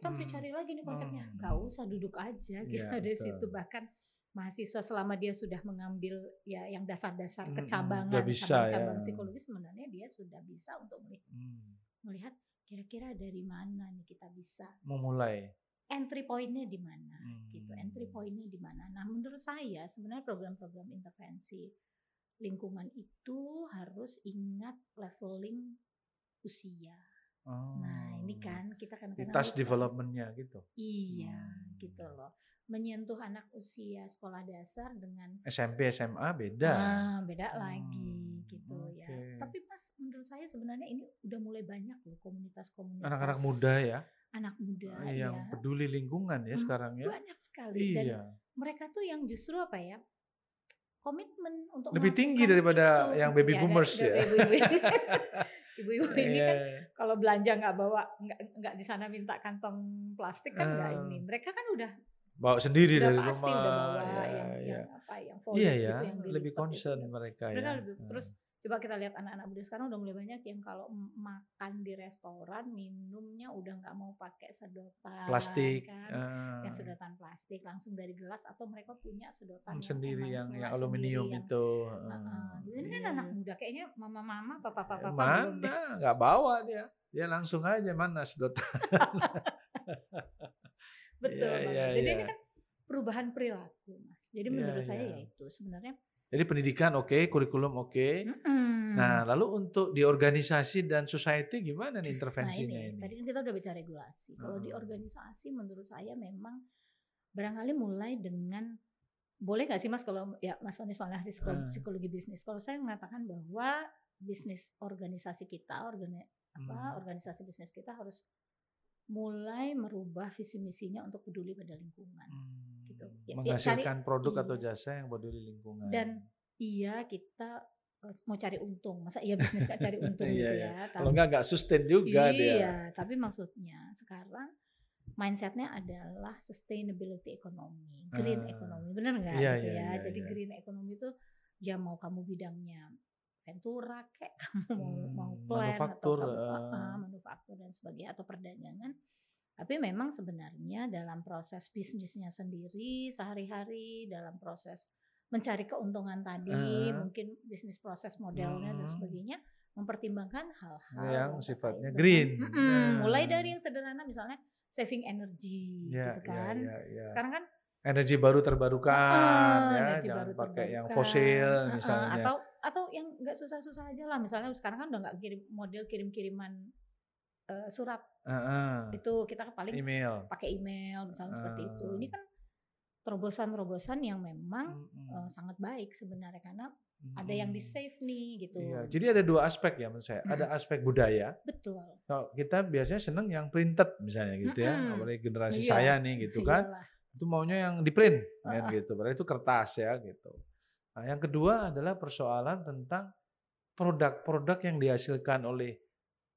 Kita mesti Hmm. cari lagi nih konsepnya. Hmm. Gak usah duduk aja kita Iya, dari betul. situ bahkan mahasiswa selama dia sudah mengambil ya yang dasar-dasar Hmm, hmm, kecabangan bisa cabang ya. psikologi sebenarnya dia sudah bisa untuk meli- Hmm. melihat kira-kira dari mana nih kita bisa Memulai. entry pointnya di mana gitu Hmm. entry pointnya di mana nah menurut saya sebenarnya program-program intervensi lingkungan itu harus ingat leveling usia nah ini Oh. kan kita task lupa. developmentnya gitu. Iya, Hmm. gitu loh. Menyentuh anak usia sekolah dasar dengan SMP, SMA beda. ah beda lagi Hmm, gitu ya. oke. Tapi Mas menurut saya sebenarnya ini udah mulai banyak loh komunitas-komunitas Anak-anak muda ya, anak muda yang ya. peduli lingkungan ya Hmm, sekarang ya. Banyak sekali dan Iya. mereka tuh yang justru apa ya? komitmen untuk Lebih tinggi daripada itu. yang baby Iya, boomers ya. dari [LAUGHS] ibu-ibu. Ibu-ibu ini Iya, kan iya. kalau belanja nggak bawa nggak nggak di sana minta kantong plastik kan nggak Ah. ini. Mereka kan udah bawa sendiri udah dari pasti rumah. udah bawa ya, yang ya. yang apa yang Iya gitu ya, yang lebih dilipat itu. concern mereka Mereka ya. lebih- Hmm. terus coba kita lihat anak-anak muda sekarang udah mulai banyak yang kalau makan di restoran minumnya udah nggak mau pakai sedotan plastik kan eh, yang sedotan plastik langsung dari gelas atau mereka punya sedotan sendiri yang, yang aluminium sendiri yang- itu. Heeh. eh, ini kan iya. anak muda kayaknya mama-mama papa-papa deh. Mana nggak bawa dia, dia langsung aja mana sedotan. [LAUGHS] betul Iya, banget. iya, jadi iya. ini kan perubahan perilaku mas jadi Iya, menurut saya iya. ya itu sebenarnya Jadi pendidikan oke, kurikulum oke. mm-mm. Nah, lalu untuk di organisasi dan society gimana nih Nah intervensinya ini, ini? tadi kan kita udah bicara regulasi. Kalau di Hmm. organisasi menurut saya memang barangkali mulai dengan boleh nggak sih mas kalau ya mas Sony soalnya ahli psikologi, Hmm. psikologi bisnis. Kalau saya mengatakan bahwa bisnis organisasi kita, organi, apa Hmm. organisasi bisnis kita harus mulai merubah visi misinya untuk peduli pada lingkungan. Hmm, gitu. Ya, ya, menghasilkan produk atau iya. jasa yang peduli lingkungan. Dan iya kita eh, mau cari untung, masa iya bisnis nggak cari untung Iya, gitu iya. ya? kalau nggak nggak sustain juga iya, dia. tapi maksudnya sekarang mindsetnya adalah sustainability economy, green Ah. economy, bener nggak Iya, gitu iya, ya? iya, Jadi iya. green economy itu ya mau kamu bidangnya ventura kayak [LAUGHS] kamu mau Hmm, mau plan manufaktur, atau kamu, ah, manufaktur dan sebagainya atau perdagangan. Tapi memang sebenarnya dalam proses bisnisnya sendiri sehari-hari dalam proses mencari keuntungan tadi, Ah. mungkin bisnis proses modelnya dan Hmm. sebagainya mempertimbangkan hal-hal yang sifatnya dengan- green. Mm-mm, Nah. mulai dari yang sederhana misalnya saving energy Ya, gitu ya, kan. ya, ya. Sekarang kan energi baru terbarukan Heeh, ya, energi jangan baru pakai yang terbarukan. fosil Heeh, misalnya. atau atau yang nggak susah-susah aja lah misalnya sekarang kan udah nggak kirim model kirim-kiriman eh, surat Heeh. itu kita kan paling email. pakai email misalnya seperti itu ini kan terobosan-terobosan yang memang eh, sangat baik sebenarnya karena ada yang di save nih gitu Iya, jadi ada dua aspek ya menurut saya. Ada aspek budaya. betul Kalau kita biasanya seneng yang printed misalnya gitu ya, apalagi generasi Iya. saya nih gitu kan. Iyalah. Itu maunya yang di print kan Heeh. gitu. Padahal itu kertas ya gitu. Nah, yang kedua adalah persoalan tentang produk-produk yang dihasilkan oleh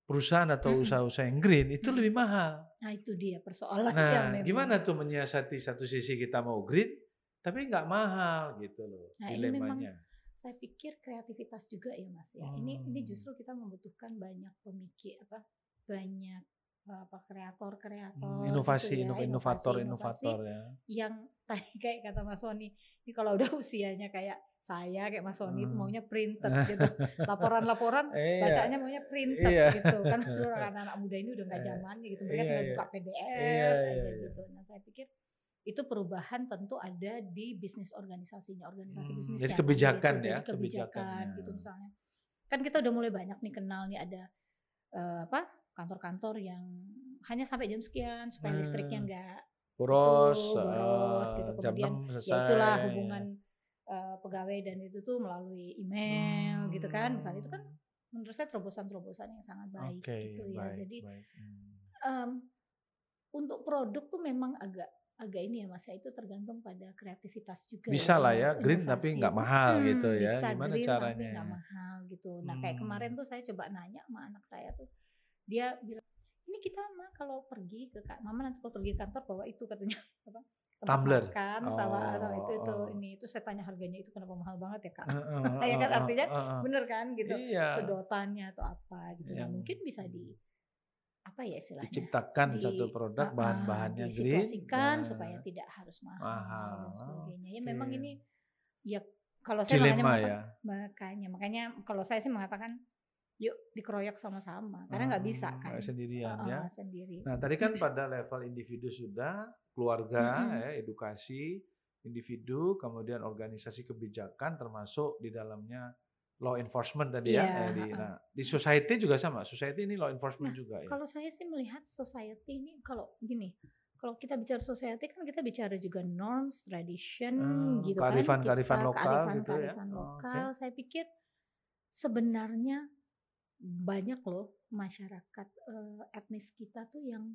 perusahaan atau usaha-usaha yang green itu lebih mahal. nah itu dia persoalan yang Nah, memang gimana tuh menyiasati satu sisi kita mau green tapi nggak mahal gitu loh Nah, ini memang dilemanya. saya pikir kreativitas juga ya mas ya ini ini Hmm. justru kita membutuhkan banyak pemikir apa banyak apa kreator kreator Hmm, inovasi, gitu ya, inov- inovator, inovator ya. yang [LAUGHS] tadi kayak kata Mas Sony ini kalau udah usianya kayak saya kayak Mas Sony itu Hmm. maunya printed [LAUGHS] gitu laporan-laporan Iya. bacaannya maunya printed Iya. gitu kan [LAUGHS] anak-anak muda ini udah nggak Eh, zamannya gitu mereka iya, tinggal iya. buka PDF Iya, aja iya, iya. gitu nah saya pikir itu perubahan tentu ada di bisnis organisasinya organisasi Hmm, bisnis jadi gitu. kebijakan jadi ya, kebijakan kebijakannya. gitu misalnya kan kita udah mulai banyak nih kenal nih ada eh, apa kantor-kantor yang hanya sampai jam sekian supaya listriknya Hmm. enggak Boros, Betul, boros eh, gitu. jam Kemudian 6 selesai. ya itulah hubungan eh, pegawai dan itu tuh melalui email gitu kan misalnya itu kan Hmm, menurut saya terobosan-terobosan yang sangat baik Oke, gitu ya baik, jadi baik. Hmm. em, untuk produk tuh memang agak agak ini ya mas ya itu tergantung pada kreativitas juga Bisa lah ya, green tapi nggak mahal Hmm, gitu ya. bisa Gimana green caranya tapi nggak ya? mahal gitu nah kayak kemarin Hmm. tuh saya coba nanya sama anak saya tuh dia bilang ini kita mah kalau pergi ke ka- mama nanti kalau pergi ke kantor bawa itu katanya [LAUGHS] apa tempat Tumbler. makan sama sama itu Oh, itu oh. ini itu saya tanya harganya itu kenapa mahal banget ya kak Heeh, [LAUGHS] ya kan artinya heeh. bener kan gitu Iya. sedotannya atau apa gitu nah Yang- mungkin bisa di apa ya istilahnya Diciptakan di- satu produk ah, bahan-bahannya green. nah, supaya tidak harus mahal, mahal. dan sebagainya ya memang Oke. ini ya kalau saya makanya dilema mengata- ya. makanya makanya kalau saya sih mengatakan yuk dikeroyok sama-sama karena nggak bisa Hmm, kan nggak sendirian Ah, ya. ah, sendiri Nah, tadi kan pada level individu sudah, keluarga, Mm-mm. ya, edukasi, individu, kemudian organisasi kebijakan termasuk di dalamnya law enforcement tadi ya. Iya, eh, di, nah, di society juga sama. Society ini law enforcement Nah, juga ya. kalau saya sih melihat society ini kalau gini kalau kita bicara society kan kita bicara juga norms, tradition Hmm, gitu kearifan- kan. kearifan Kita- lokal kearifan- gitu ya. kearifan Oh, lokal. Saya pikir sebenarnya banyak loh masyarakat eh, etnis kita tuh yang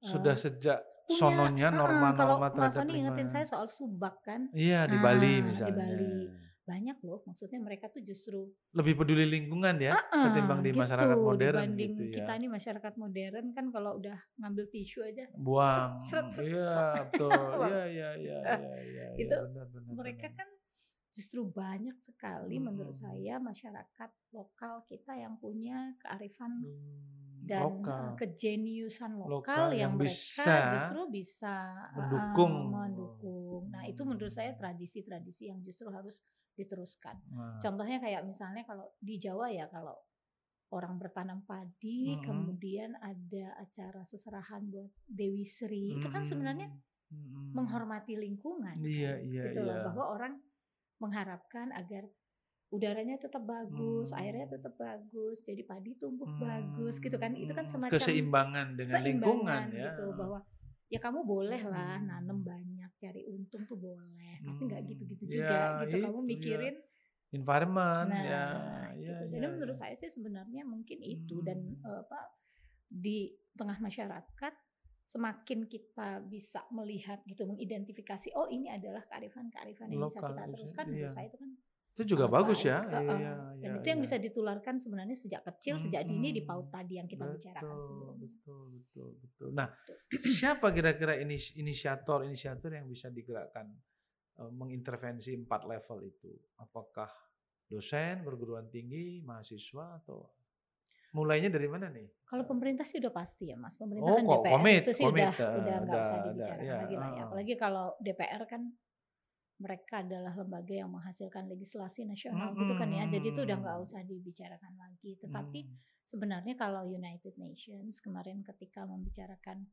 Sudah eh, sejak punya, sononya norma-norma kalau Mas terhadap Sony ingetin lingkungan. saya soal subak kan Iya, di Nah, Bali di misalnya. Bali. banyak loh maksudnya mereka tuh justru Lebih peduli lingkungan ya Ah, ketimbang di gitu, masyarakat modern dibanding gitu ya. kita nih masyarakat modern kan kalau udah ngambil tisu aja Buang. Iya, betul. [LAUGHS] Iya, iya, iya, iya, iya. Itu benar, benar, mereka benar. kan justru banyak sekali Hmm. menurut saya masyarakat lokal kita yang punya kearifan Hmm, dan lokal. eh, kejeniusan lokal, Lokal yang yang, mereka bisa justru bisa mendukung. mendukung. Nah, itu menurut saya Hmm. tradisi-tradisi yang justru harus diteruskan. Nah, Contohnya kayak misalnya kalau di Jawa ya kalau orang bertanam padi, Mm-mm. kemudian ada acara seserahan buat Dewi Sri. Itu kan sebenarnya Mm-mm. menghormati lingkungan. Hmm. Iya, kan? iya, gitu loh, iya. bahwa orang mengharapkan agar udaranya tetap bagus, Hmm. airnya tetap bagus, jadi padi tumbuh Hmm, bagus gitu kan. Itu kan hmm. semacam keseimbangan dengan lingkungan seimbangan ya. gitu bahwa ya kamu boleh lah Hmm. nanem banyak cari untung tuh boleh, tapi nggak Hmm, gitu-gitu ya, juga gitu. Kamu itu ya. mikirin environment Nah, ya, gitu. ya, Jadi ya, menurut ya. saya sih sebenarnya mungkin itu dan Hmm. eh, apa di tengah masyarakat semakin kita bisa melihat gitu mengidentifikasi oh ini adalah kearifan-kearifan yang bisa Lokal, kita bisa, teruskan iya. menurut saya itu kan itu juga bagus ya. Heeh. Iya, dan iya, itu yang iya. bisa ditularkan sebenarnya sejak kecil sejak dini di paut tadi yang kita bicarakan Betul, sebelumnya. Betul, betul, betul. Nah, siapa kira-kira inis- inisiator-inisiator yang bisa digerakkan eh, mengintervensi empat level itu? Apakah dosen, perguruan tinggi, mahasiswa atau mulainya dari mana nih? Kalau pemerintah sih udah pasti ya Mas. Pemerintah Oh, kan DPR komit, itu sih komit, udah eh, udah nggak usah dibicarakan ya, lagi lah ya. Apalagi kalau DPR kan mereka adalah lembaga yang menghasilkan legislasi nasional gitu kan ya. Jadi itu udah nggak usah dibicarakan lagi. Tetapi Hmm. sebenarnya kalau United Nations kemarin ketika membicarakan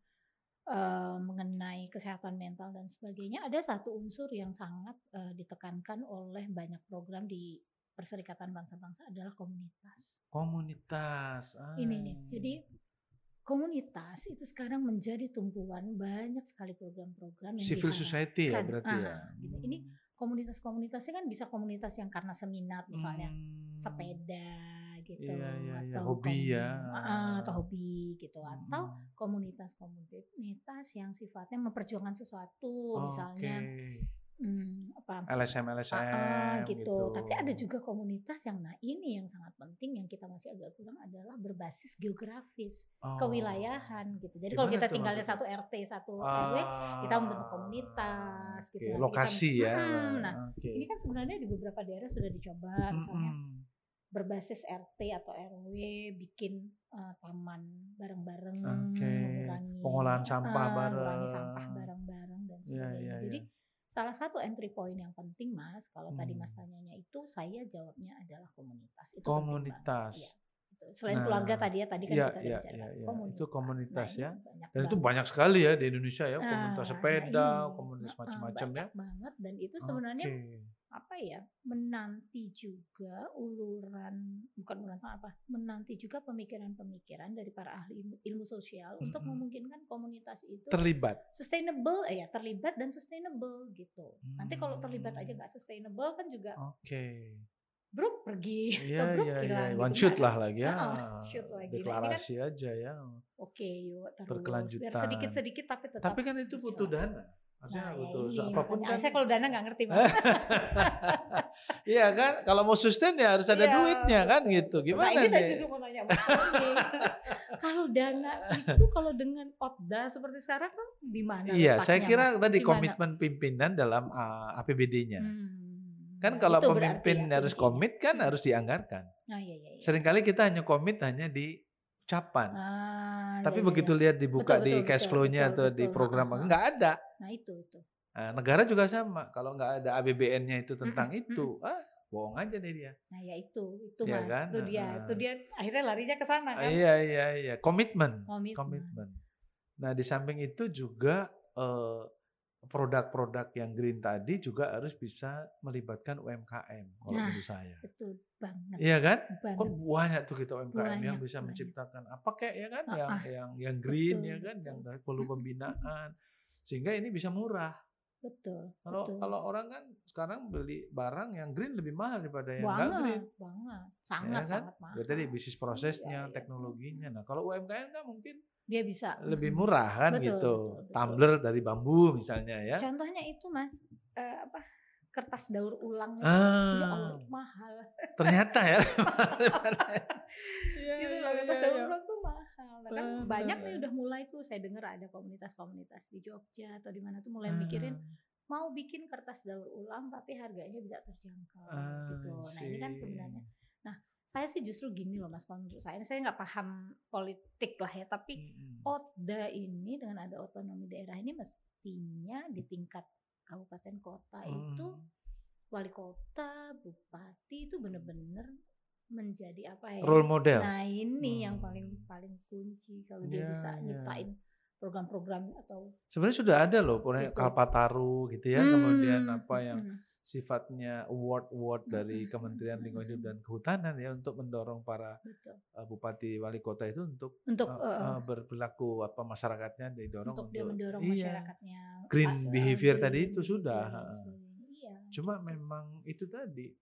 eh, mengenai kesehatan mental dan sebagainya, ada satu unsur yang sangat eh, ditekankan oleh banyak program di Perserikatan Bangsa-Bangsa adalah komunitas. komunitas. Ini nih, Ah. jadi komunitas itu sekarang menjadi tumpuan banyak sekali program-program yang civil diharapkan. society ya berarti Ah, ya. gitu. Ini komunitas-komunitasnya kan bisa komunitas yang karena seminar misalnya Hmm. sepeda gitu Iya, iya, iya. atau Hobi ya. ah, atau hobi gitu atau Hmm. komunitas-komunitas yang sifatnya memperjuangkan sesuatu misalnya Oke. Hmm, apa LSM Ah, LSM ah, gitu. Tapi ada juga komunitas yang nah ini yang sangat penting yang kita masih agak kurang adalah berbasis geografis, Oh. kewilayahan gitu. Jadi kalau kita tinggalnya maksudnya? satu RT, satu RW, kita membentuk Ah, komunitas oke. gitu. Nanti kita- Lokasi ya. Mm-mm. Nah, Oke. ini kan sebenarnya di beberapa daerah sudah dicoba misalnya Mm-mm. berbasis RT atau RW bikin eh, taman bareng-bareng, Oke. mengurangi Pengolahan sampah mengurangi bareng. sampah bareng-bareng dan Iya, sebagainya. iya, Jadi iya. Salah satu entry point yang penting mas kalau tadi mas Hmm. tanyanya itu saya jawabnya adalah komunitas itu komunitas. Iya, gitu. selain Nah, keluarga tadi ya tadi kan iya, kita iya, bicara iya, iya. komunitas Itu komunitas Nah, ya. banyak Dan itu banyak sekali ya di Indonesia ya, Nah, komunitas nah sepeda, ini, komunitas heeh, macam-macam ya. banyak banget dan itu sebenarnya Oke. Apa ya menanti juga uluran bukan uluran apa menanti juga pemikiran-pemikiran dari para ahli ilmu, ilmu sosial untuk Mm-mm. memungkinkan komunitas itu Terlibat. sustainable eh, ya terlibat dan sustainable gitu nanti kalau terlibat aja Hmm. nggak sustainable kan juga Oke. Bruk pergi Iya, atau Bruk iya, iya. hilang gitu, One shoot ada. lah lagi ya. Heeh, shoot lagi. Nah, kan- Deklarasi aja ya. oke yuk terus Berkelanjutan. sedikit-sedikit tapi tetap Tapi kan itu butuh dana. Maksudnya Nah, ya butuh ini, apa pun kan. saya kalau dana nggak ngerti. [LAUGHS] Iya kan, kalau mau sustain ya harus ada Iya, duitnya kan betul, gitu. betul. Gimana Nah, ini saya nih? justru mau nanya [LAUGHS] kalau dana itu kalau dengan otda seperti sekarang tuh di mana? Iya, saya kira tadi Di mana? komitmen pimpinan dalam uh, APBD-nya. Hmm, Kan nah, kalau pemimpin ya harus komit kan harus dianggarkan. Nah, iya, iya, iya. Seringkali kita hanya komit hanya di ucapan. Ah, Tapi iya, iya, begitu iya. lihat dibuka Betul, di betul, cash betul, flow-nya betul, atau di betul. program Ha, ha, ha. nggak ada. Nah itu itu. Nah, negara juga sama. Kalau nggak ada ABBN-nya itu tentang Mm-mm, itu, ah bohong aja deh dia. Nah ya itu itu Iya mas. kan? Itu dia. Ah. Itu dia akhirnya larinya ke sana kan. Iya iya iya, komitmen. Komitmen. Komitmen. Nah, di samping itu juga eh, produk-produk yang green tadi juga harus bisa melibatkan UMKM kalau Nah, menurut saya. Betul banget. Iya kan? banget. Kan banyak tuh kita UMKM yang Banyak, bisa banyak. menciptakan apa kayak ya kan Ah, yang ah. yang yang green Betul, ya kan betul. yang dari perlu pembinaan sehingga ini bisa murah. Betul. Kalau betul. kalau orang kan sekarang beli barang yang green lebih mahal daripada yang nggak green. banget, Ya sangat kan? sangat mahal. Ya tadi bisnis prosesnya, Iya, iya. teknologinya. Nah, kalau UMKM kan mungkin Dia bisa lebih [LAUGHS] murah kan Betul, gitu. betul, betul. Tumbler dari bambu misalnya ya. Contohnya itu mas, eh, apa kertas daur ulang itu, ya Allah Ah, mahal. ternyata ya. [LAUGHS] [LAUGHS] Iya, gitu iya, loh, kertas iya, daur iya. ulang tuh kan banyak nih udah mulai tuh saya dengar ada komunitas-komunitas di Jogja atau di mana tuh mulai mikirin Ah. mau bikin kertas daur ulang tapi harganya bisa terjangkau Ah, gitu. Nah ini kan see. sebenarnya, nah saya sih justru gini loh mas kalau menurut saya, saya nggak paham politik lah ya, tapi Mm-mm. Otda ini dengan ada otonomi daerah ini mestinya di tingkat kabupaten kota itu Mm. wali kota, bupati itu bener-bener menjadi apa ya? role model. Nah ini yang Hmm. paling paling kunci kalau dia Ya, bisa ya. nyiptain program-program atau Sebenarnya sudah ada loh, pokoknya Gitu. Kalpataru gitu ya, kemudian Hmm, apa yang hmm, sifatnya award-award dari Mm-mm, Kementerian Lingkungan Hidup dan Kehutanan ya untuk mendorong para betul uh, bupati wali kota itu untuk untuk uh, eh, uh, berperilaku apa masyarakatnya didorong untuk untuk, dia mendorong iya. masyarakatnya Green uh, behavior green tadi itu sudah. Iya, Cuma memang itu tadi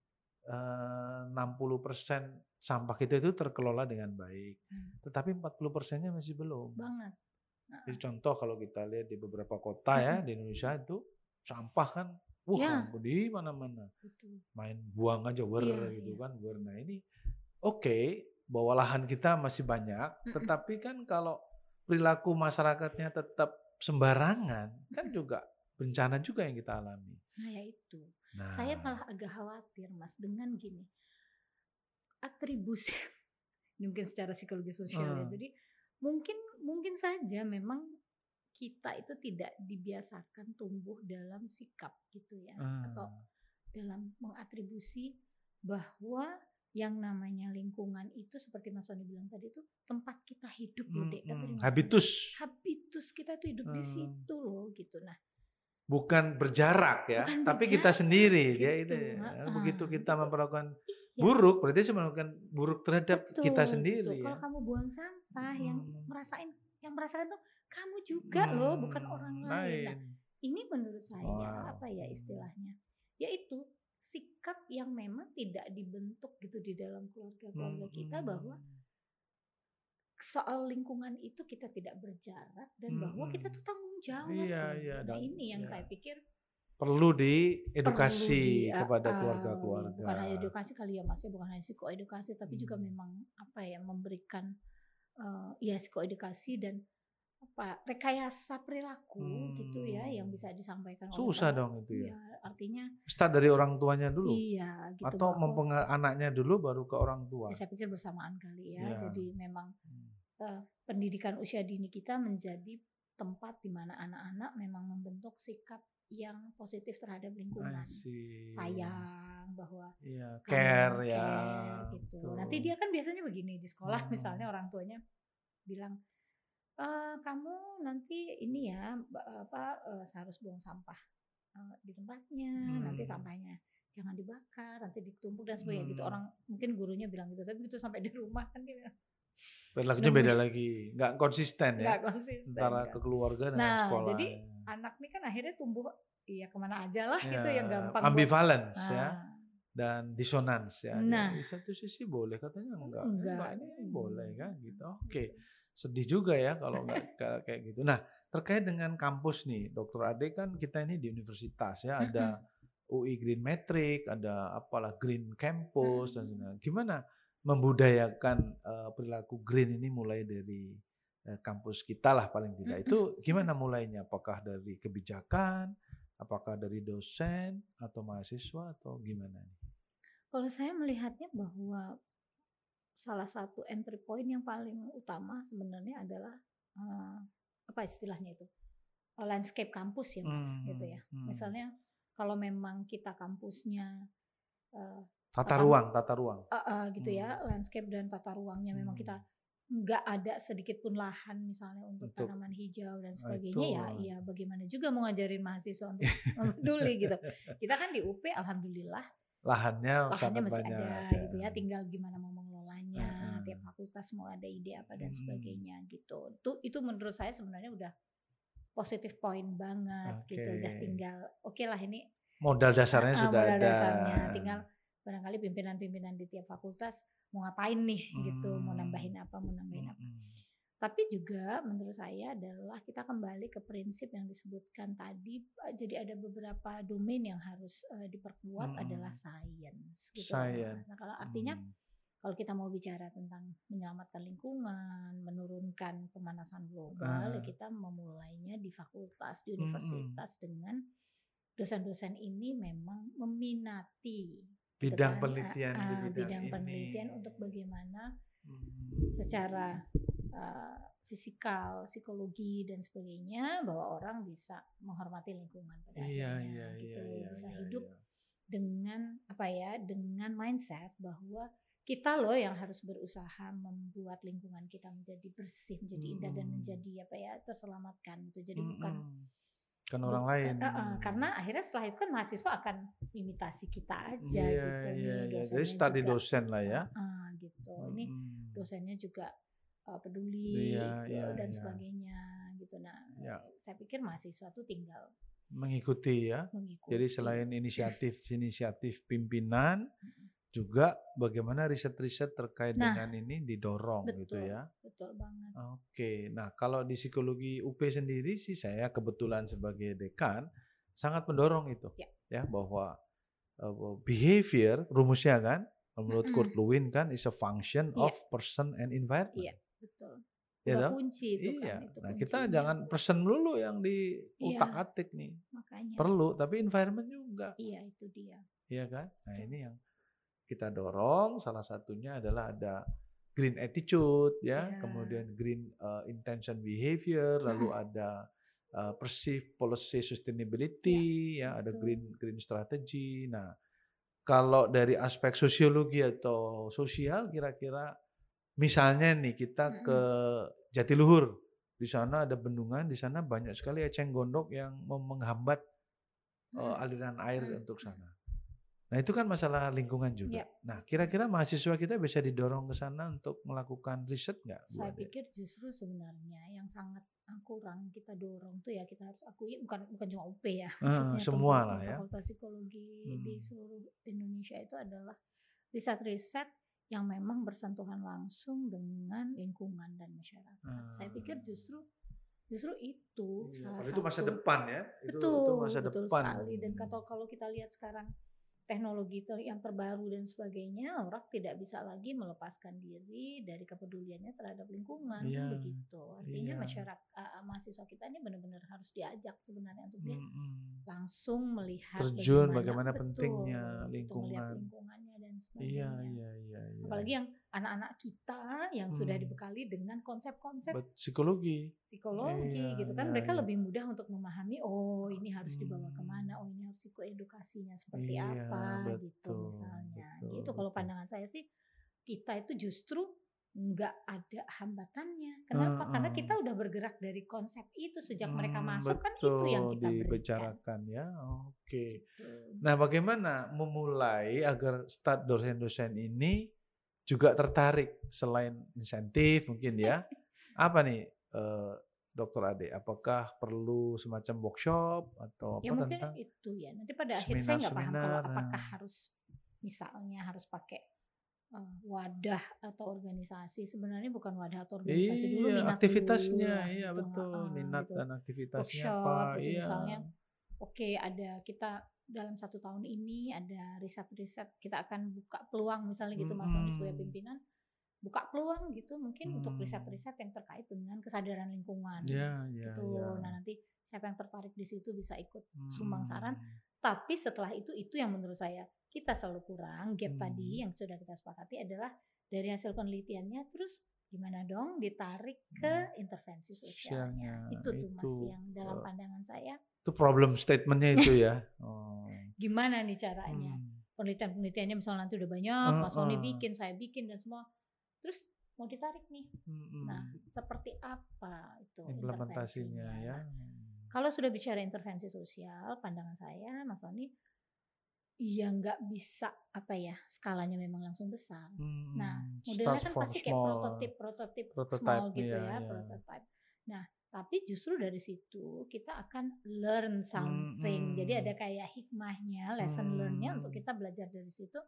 60% sampah kita itu terkelola dengan baik. Hmm. Tetapi 40 persennya masih belum. banget. Jadi contoh kalau kita lihat di beberapa kota ya di Indonesia itu sampah kan wah Ya. di mana-mana. Main buang aja wer Iya, gitu iya. kan wer. Nah ini oke bahwa lahan kita masih banyak, Mm-mm. tetapi kan kalau perilaku masyarakatnya tetap sembarangan kan juga bencana juga yang kita alami. Nah ya itu. Nah, Saya malah agak khawatir mas dengan gini atribusi [LAUGHS] ini mungkin secara psikologi sosial ya. Hmm. Jadi mungkin mungkin saja memang kita itu tidak dibiasakan tumbuh dalam sikap gitu ya atau ah, dalam mengatribusi bahwa yang namanya lingkungan itu seperti Mas Sony bilang tadi itu tempat kita hidup loh dek. Kan mm, Mas habitus habitus kita tuh hidup di Hmm. situ loh gitu. Nah bukan berjarak ya, Bukan tapi kita berjarak, sendiri dia gitu, itu. ya. Begitu kita memperlakukan iya. buruk berarti melakukan buruk terhadap Betul, kita sendiri Kalau ya. kamu buang sampah yang Hmm. merasain yang merasakan tuh kamu juga loh, bukan Hmm, orang lain. Nah, lain. ini menurut saya Wow. apa ya istilahnya? Yaitu sikap yang memang tidak dibentuk gitu di dalam keluarga-keluarga kita Hmm, bahwa soal lingkungan itu kita tidak berjarak dan bahwa kita tuh tanggung jawab. Iya, loh. iya, Nah, dan- ini yang iya. saya pikir perlu perlu diedukasi di- kepada uh, keluarga-keluarga. Bukan hanya edukasi kali ya Mas ya, bukan hanya psikoedukasi tapi juga Hmm. memang apa ya memberikan eh, ya psikoedukasi dan apa rekayasa perilaku gitu ya yang Hmm. bisa disampaikan oleh Susah para- dong itu ya. Iya, artinya Start dari orang tuanya dulu iya gitu atau mempengaruhi anaknya dulu baru ke orang tua. ya, saya pikir bersamaan kali ya. Iya. Jadi memang Hmm. eh, pendidikan usia dini kita menjadi tempat di mana anak-anak memang membentuk sikap yang positif terhadap lingkungan. Sayang bahwa Iya, kamu care ya. care gitu. Nanti dia kan biasanya begini di sekolah Hmm. misalnya orang tuanya bilang "Eh, kamu nanti ini ya apa eh, harus buang sampah eh, di tempatnya, nanti Hmm. sampahnya jangan dibakar, nanti ditumpuk dan sebagainya gitu. Hmm. Orang mungkin gurunya bilang gitu, tapi begitu sampai di rumah kan dia bilang, Perilakunya beda lagi, nggak konsisten ya nggak konsisten. antara kan. ke keluarga dengan Nah, sekolah. jadi anak nih kan akhirnya tumbuh iya ke mana aja lah gitu Ya, yang gampang buat- ambivalence ya Nah, dan disonans ya. Nah. Di satu sisi boleh katanya enggak. Enggak. ini, ini boleh kan gitu. Oke. Sedih juga ya kalau enggak [LAUGHS] ka- kayak gitu. Nah, terkait dengan kampus nih, Dokter Ade kan kita ini di universitas ya, ada UI Green Metric, ada apalah Green Campus dan sebagainya. Gimana membudayakan eh, perilaku green ini mulai dari eh, kampus kita lah paling tidak. Itu gimana mulainya? Apakah dari kebijakan, apakah dari dosen atau mahasiswa atau gimana? nih? Kalau saya melihatnya bahwa salah satu entry point yang paling utama sebenarnya adalah eh, apa istilahnya itu Eh, landscape kampus ya mas gitu ya. Hmm, hmm. Misalnya kalau memang kita kampusnya eh, Tata ruang, tata ruang. eh, eh, gitu ya landscape dan tata ruangnya memang Hmm. kita nggak ada sedikit pun lahan misalnya untuk, Untuk- tanaman hijau dan Nah, sebagainya ya itu. ya bagaimana juga mau ngajarin mahasiswa untuk [LAUGHS] peduli gitu. Kita kan di UP alhamdulillah Lahannya, lahannya masih banyak. ada gitu ya tinggal gimana mau. Tiap fakultas mau ada ide apa dan Mm-mm. sebagainya gitu itu itu menurut saya sebenarnya udah positif point banget gitu udah tinggal oke lah ini Modal dasarnya ah, sudah modal ada. dasarnya tinggal barangkali pimpinan-pimpinan di tiap fakultas mau ngapain nih gitu mau Hmm. nambahin apa mau nambahin apa Mm-mm. tapi juga menurut saya adalah kita kembali ke prinsip yang disebutkan tadi eh, jadi ada beberapa domain yang harus eh, diperkuat Mm-mm. adalah science gitu. Science. Nah, kalau artinya Hmm. Kalau kita mau bicara tentang menyelamatkan lingkungan, menurunkan pemanasan global, Ah. ya kita memulainya di fakultas, di universitas dengan dosen-dosen ini memang meminati bidang penelitian uh, di uh, bidang, bidang ini. penelitian untuk bagaimana Hmm. secara uh, fisikal, psikologi dan sebagainya bahwa orang bisa menghormati lingkungan pada Iya, iya, gitu iya, iya, bisa iya, hidup iya. dengan apa ya dengan mindset bahwa kita loh yang harus berusaha membuat lingkungan kita menjadi bersih, menjadi indah dan Mm-mm. menjadi apa ya terselamatkan gitu. Jadi bukan Mm-mm. kan orang bukan- lain. eh, eh, karena akhirnya setelah itu kan mahasiswa akan imitasi kita aja Iya, gitu iya, nih iya. Jadi study juga, dosen lah ya. eh, gitu. Ini Mm-mm. dosennya juga uh, peduli Iya, gitu, iya, dan iya. sebagainya gitu. Nah, Ya. saya pikir mahasiswa tuh tinggal mengikuti ya. mengikuti. Jadi selain inisiatif inisiatif pimpinan. Juga bagaimana riset-riset terkait Nah, dengan ini didorong gitu betul. ya. betul banget. Oke, nah kalau di psikologi UP sendiri sih saya kebetulan sebagai dekan sangat mendorong itu Ya. ya bahwa uh, behavior rumusnya kan menurut. Kurt Lewin kan is a function Iya. of person and environment. Iya, betul. Ya Udah kunci itu iya. kan itu nah kita kuncinya. jangan person dulu yang di Iya. utak atik nih. makanya. Perlu, tapi environment juga. Iya, itu dia. Iya kan? Nah Betul. ini yang kita dorong. Salah satunya adalah ada green attitude, ya, Ya. kemudian green uh, intention behavior, lalu ada uh, perceived policy sustainability, ya, ada betul. green green strategy. Nah, kalau dari aspek sosiologi atau sosial, kira-kira misalnya nih kita ke Jatiluhur, di sana ada bendungan, di sana banyak sekali eceng gondok yang menghambat uh, aliran air Hmm. untuk sana. Nah itu kan masalah lingkungan juga. Ya. Nah kira-kira mahasiswa kita bisa didorong ke sana untuk melakukan riset nggak? Bu Saya Ade? pikir justru sebenarnya yang sangat kurang kita dorong tuh ya kita harus akui bukan bukan cuma UP ya. Ah, semua lah ya. Fakultas psikologi di Hmm. seluruh Indonesia itu adalah riset-riset yang memang bersentuhan langsung dengan lingkungan dan masyarakat. Saya pikir justru justru itu Iya, salah itu masa satu depan ya. Itu, betul, itu masa betul depan. sekali. Dan kalau kalau kita lihat sekarang teknologi ter- yang terbaru dan sebagainya, orang tidak bisa lagi melepaskan diri dari kepeduliannya terhadap lingkungan, kan Iya, begitu. Artinya iya. masyarakat uh, mahasiswa kita ini benar-benar harus diajak sebenarnya untuk dia Mm-mm. langsung melihat Terjun bagaimana betul, pentingnya gitu, melihat lingkungan. lingkungannya dan Iya, sebagainya. iya, iya. iya. Apalagi yang anak-anak kita yang sudah Hmm. dibekali dengan konsep-konsep psikologi. psikologi Iya, gitu kan iya, mereka iya. lebih mudah untuk memahami oh ini harus dibawa Hmm. ke mana oh ini harus psikoedukasinya seperti Iya, apa gitu betul, misalnya betul, gitu kalau betul. pandangan saya sih kita itu justru nggak ada hambatannya kenapa karena Heeh. kita udah bergerak dari konsep itu sejak mereka Hmm, masuk kan itu yang betul, kita berikan dibicarakan ya. Oke. gitu. Nah, bagaimana memulai agar start dosen-dosen ini juga tertarik selain insentif mungkin ya? [LAUGHS] Apa nih, eh, Dokter Ade? Apakah perlu semacam workshop atau ya apa mungkin tentang itu ya nanti pada akhirnya saya nggak paham kalau seminar-seminar, apakah nah. harus misalnya harus pakai uh, wadah atau organisasi sebenarnya bukan wadah atau organisasi dulu Iya, minat aktivitasnya, dulu iya gitu, betul, heeh, minat gitu. dan aktivitasnya workshop apa? gitu Iya. misalnya oke ada kita dalam satu tahun ini ada riset-riset kita akan buka peluang misalnya gitu Mas Sony sebagai Mm-mm. pimpinan buka peluang gitu mungkin untuk Hmm. riset-riset yang terkait dengan kesadaran lingkungan Iya, iya, gitu iya. nah nanti siapa yang tertarik di situ bisa ikut sumbang saran Hmm. tapi setelah itu itu yang menurut saya kita selalu kurang gap Hmm. tadi yang sudah kita sepakati adalah dari hasil penelitiannya terus gimana dong ditarik ke Hmm. intervensi Sosialnya, itu tuh mas itu, yang dalam eh, pandangan saya Itu problem statementnya itu ya. [LAUGHS] Oh. gimana nih caranya Hmm. penelitian penelitiannya misalnya nanti udah banyak mas Sony bikin saya bikin dan semua terus mau ditarik nih Mm-mm. nah seperti apa itu implementasinya ya. Nah, Kalau sudah bicara intervensi sosial, pandangan saya, Mas Sony, ya nggak bisa apa ya skalanya memang langsung besar. Mm-mm. Nah, Start modelnya kan pasti kayak prototip, prototip, small gitu iya, ya, iya. prototype. Nah, tapi justru dari situ kita akan learn something. Jadi ada Mm-mm. kayak hikmahnya, lesson learn-nya untuk Hmm. kita belajar dari situ.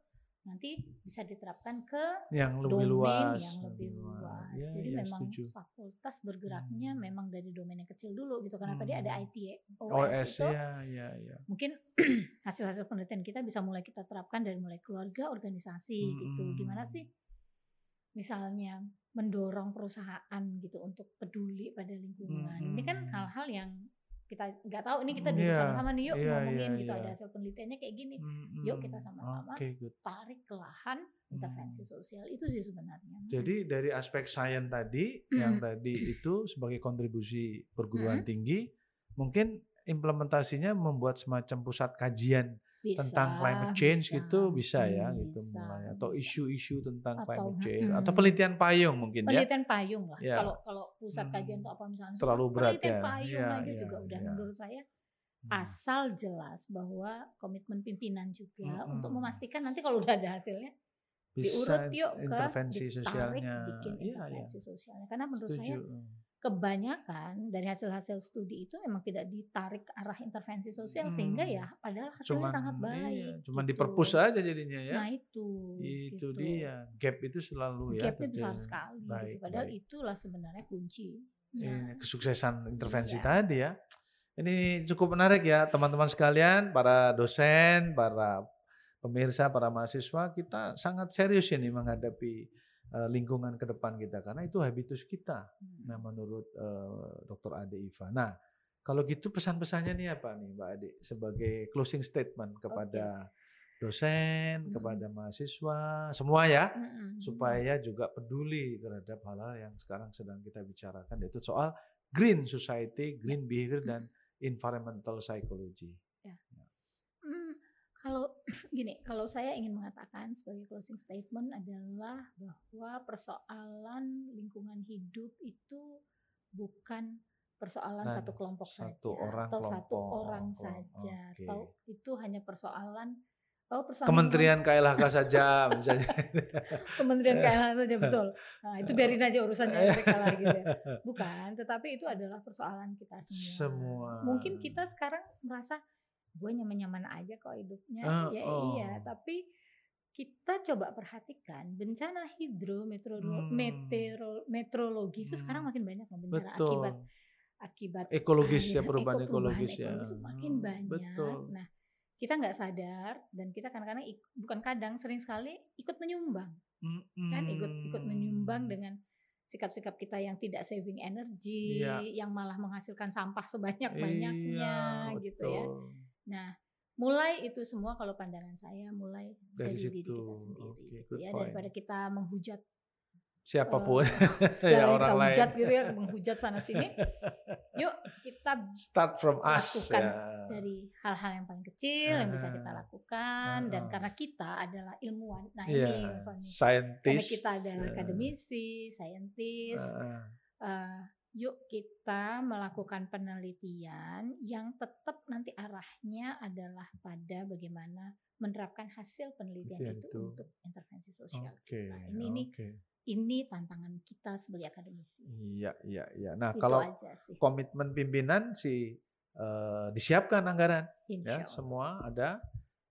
Nanti bisa diterapkan ke yang lebih domain luas, yang lebih luas. Ya, Jadi ya, memang setuju. fakultas bergeraknya Hmm. memang dari domain yang kecil dulu gitu. Karena tadi ada Hmm. IT OS, OS itu ya, ya, ya. mungkin [CLEARS THROAT] hasil-hasil penelitian kita bisa mulai kita terapkan dari mulai keluarga, organisasi gitu. Gimana Mm-mm. sih misalnya mendorong perusahaan gitu untuk peduli pada lingkungan. Ini kan Mm-mm. hal-hal yang kita nggak tahu ini kita duduk Iya, sama-sama nih yuk iya, ngomongin iya, gitu iya. ada hasil penelitiannya kayak gini Mm, Yuk mm, kita sama-sama good. tarik ke lahan intervensi Hmm. sosial itu sih sebenarnya Jadi dari aspek sains tadi, yang [CLEARS THROAT] tadi itu sebagai kontribusi perguruan Mm. tinggi, mungkin implementasinya membuat semacam pusat kajian bisa, tentang climate change bisa. gitu bisa ya Hmm, gitu bisa, mulai atau isu-isu tentang Atau, climate change mm, atau penelitian payung mungkin ya. penelitian payung lah Ya. kalau kalau pusat kajian Hmm, atau apa misalnya terlalu berat penelitian ya. payung Iya, aja iya, juga udah iya. menurut saya Hmm. asal jelas bahwa komitmen pimpinan juga Mm-mm. untuk memastikan nanti kalau udah ada hasilnya Bisa diurut yuk ke intervensi ditarik sosialnya. bikin Iya, iya. intervensi sosialnya karena menurut saya Setuju. Kebanyakan dari hasil-hasil studi itu memang tidak ditarik ke arah intervensi sosial sehingga Hmm. ya padahal hasilnya sangat baik Iya, cuman gitu. diperpus aja jadinya ya. nah itu itu gitu. dia gap itu selalu ya. gapnya besar terjadi. sekali Baik, gitu. padahal baik. itulah sebenarnya kunci Ini Nah, kesuksesan intervensi Iya. tadi ya. Ini cukup menarik ya teman-teman sekalian, para dosen, para pemirsa, para mahasiswa, kita sangat serius ini menghadapi eh, lingkungan ke depan kita karena itu habitus kita. hmm. Nah, menurut eh, Dr. Ade Iva. Nah, kalau gitu pesan-pesannya nih apa nih Mbak Ade sebagai closing statement kepada dosen, Hmm. kepada mahasiswa, semua ya Mm-mm. supaya juga peduli terhadap hal-hal yang sekarang sedang kita bicarakan yaitu soal green society, green behavior dan environmental psychology. Kalau [CLEARS THROAT] gini, kalau saya ingin mengatakan sebagai closing statement adalah bahwa persoalan lingkungan hidup itu bukan persoalan Dan satu kelompok satu saja orang atau satu kelompok. orang Oh, saja oke. atau itu hanya persoalan oh persoalan Kementerian KLHK [LAUGHS] saja misalnya. Kementerian KLH saja betul. Nah, itu [LAUGHS] biarin aja urusannya mereka lah gitu ya. [LAUGHS] Bukan, tetapi itu adalah persoalan kita semua. Semua. Mungkin kita sekarang merasa gue nyaman-nyaman aja kok hidupnya. Oh, ya oh. iya, tapi kita coba perhatikan bencana hidro, meteorolo- Hmm. metero- meteorologi itu sekarang Hmm. makin banyak loh bencana Betul. akibat akibat Ekologis ya perubahan eko- perubahan ekologis ya. makin Hmm, banyak. Betul. Nah, kita nggak sadar dan kita kadang-kadang bukan kadang sering sekali ikut menyumbang kan ikut ikut menyumbang Hmm. dengan sikap-sikap kita yang tidak saving energi, Iya. yang malah menghasilkan sampah sebanyak-banyaknya Iya, gitu ya. Nah, mulai itu semua kalau pandangan saya mulai Dari dari, diri situ. kita sendiri gitu good ya point. daripada kita menghujat Siapa pun eh, segala ya yang orang kita lain. hujat gitu ya, menghujat sana sini. Yuk kita Start from us lakukan ya. dari hal-hal yang paling kecil yang bisa kita Ah. lakukan dan Ah. karena kita adalah ilmuwan. Nah, Iya, ini Mas Sony. Karena kita adalah ya. akademisi, saintis, Ah, eh, yuk kita melakukan penelitian yang tetap nanti arahnya adalah pada bagaimana menerapkan hasil penelitian itu, itu. untuk intervensi sosial. Oke. Nah, ini ini oke. ini tantangan kita sebagai akademisi. Iya, iya, iya. Nah, itu kalau komitmen pimpinan sih eh, disiapkan anggaran Insya ya, Allah. semua ada.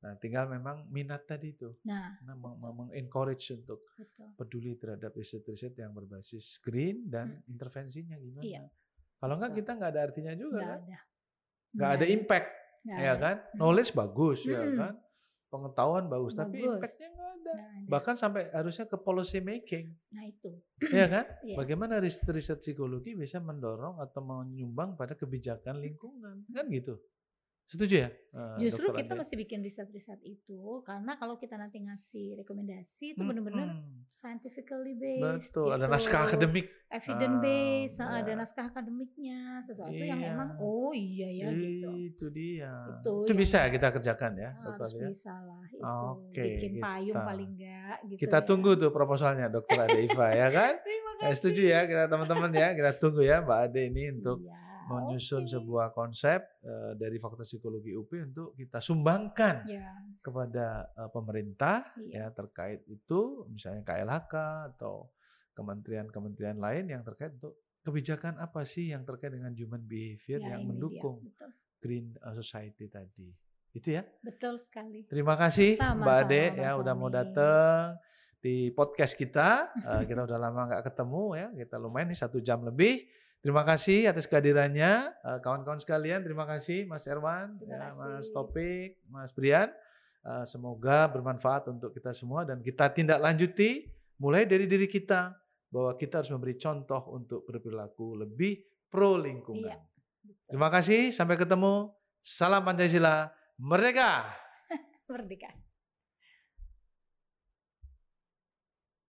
Nah, tinggal memang minat tadi itu. Nah, Nah, meng- meng- meng-encourage untuk betul. peduli terhadap riset-riset yang berbasis green dan intervensinya gimana. Hmm. Iya. Kalau enggak Betul. kita nggak ada artinya juga Nggak kan. ada. Nggak ada impact Nggak ya ada. kan. Knowledge bagus ya Mm-mm. kan. Pengetahuan bagus, tapi Bagus. impactnya nggak ada. Ada. Bahkan sampai harusnya ke policy making, Nah itu. ya kan? [CLEARS THROAT] Iya. Bagaimana riset-riset psikologi bisa mendorong atau menyumbang pada kebijakan lingkungan, kan gitu. Setuju ya? eh, Justru kita mesti bikin riset-riset itu karena kalau kita nanti ngasih rekomendasi itu Mm-mm. benar-benar scientifically based. betul. Ada gitu. naskah akademik. evidence based, Ah, ada ya. naskah akademiknya, sesuatu yang Iya. emang oh iya ya gitu. Itu dia. Itu Itu yang bisa ya kita kerjakan ya, Dr. Harus ya? bisa lah itu. Oke, Bikin payung kita- paling enggak gitu. Kita ya. tunggu tuh proposalnya Dr. Ade Iva ya kan? [LAUGHS] Terima Ya, kasih. setuju ya kita teman-teman ya, kita tunggu ya Mbak Ade ini untuk Iya, menyusun oke. sebuah konsep eh, dari Fakultas Psikologi UP untuk kita sumbangkan Ya, kepada eh, pemerintah Iya. ya terkait itu misalnya KLHK atau kementerian-kementerian lain yang terkait untuk kebijakan apa sih yang terkait dengan human behavior ya, yang dia, mendukung Betul. green eh, society tadi. Itu ya. Betul sekali. Terima kasih Sama-sama, Mbak Ade Bang ya udah mau datang di podcast kita. Eh, kita udah lama nggak ketemu ya. Kita lumayan nih satu jam lebih. Terima kasih atas kehadirannya Eh, kawan-kawan sekalian. Terima kasih Mas Erwan, Terima ya, kasih. Mas Topik, Mas Brian. Eh, semoga bermanfaat untuk kita semua dan kita tindak lanjuti mulai dari diri kita bahwa kita harus memberi contoh untuk berperilaku lebih pro lingkungan. Iya. Terima kasih, sampai ketemu. Salam Pancasila, merdeka. [LAUGHS] Merdeka.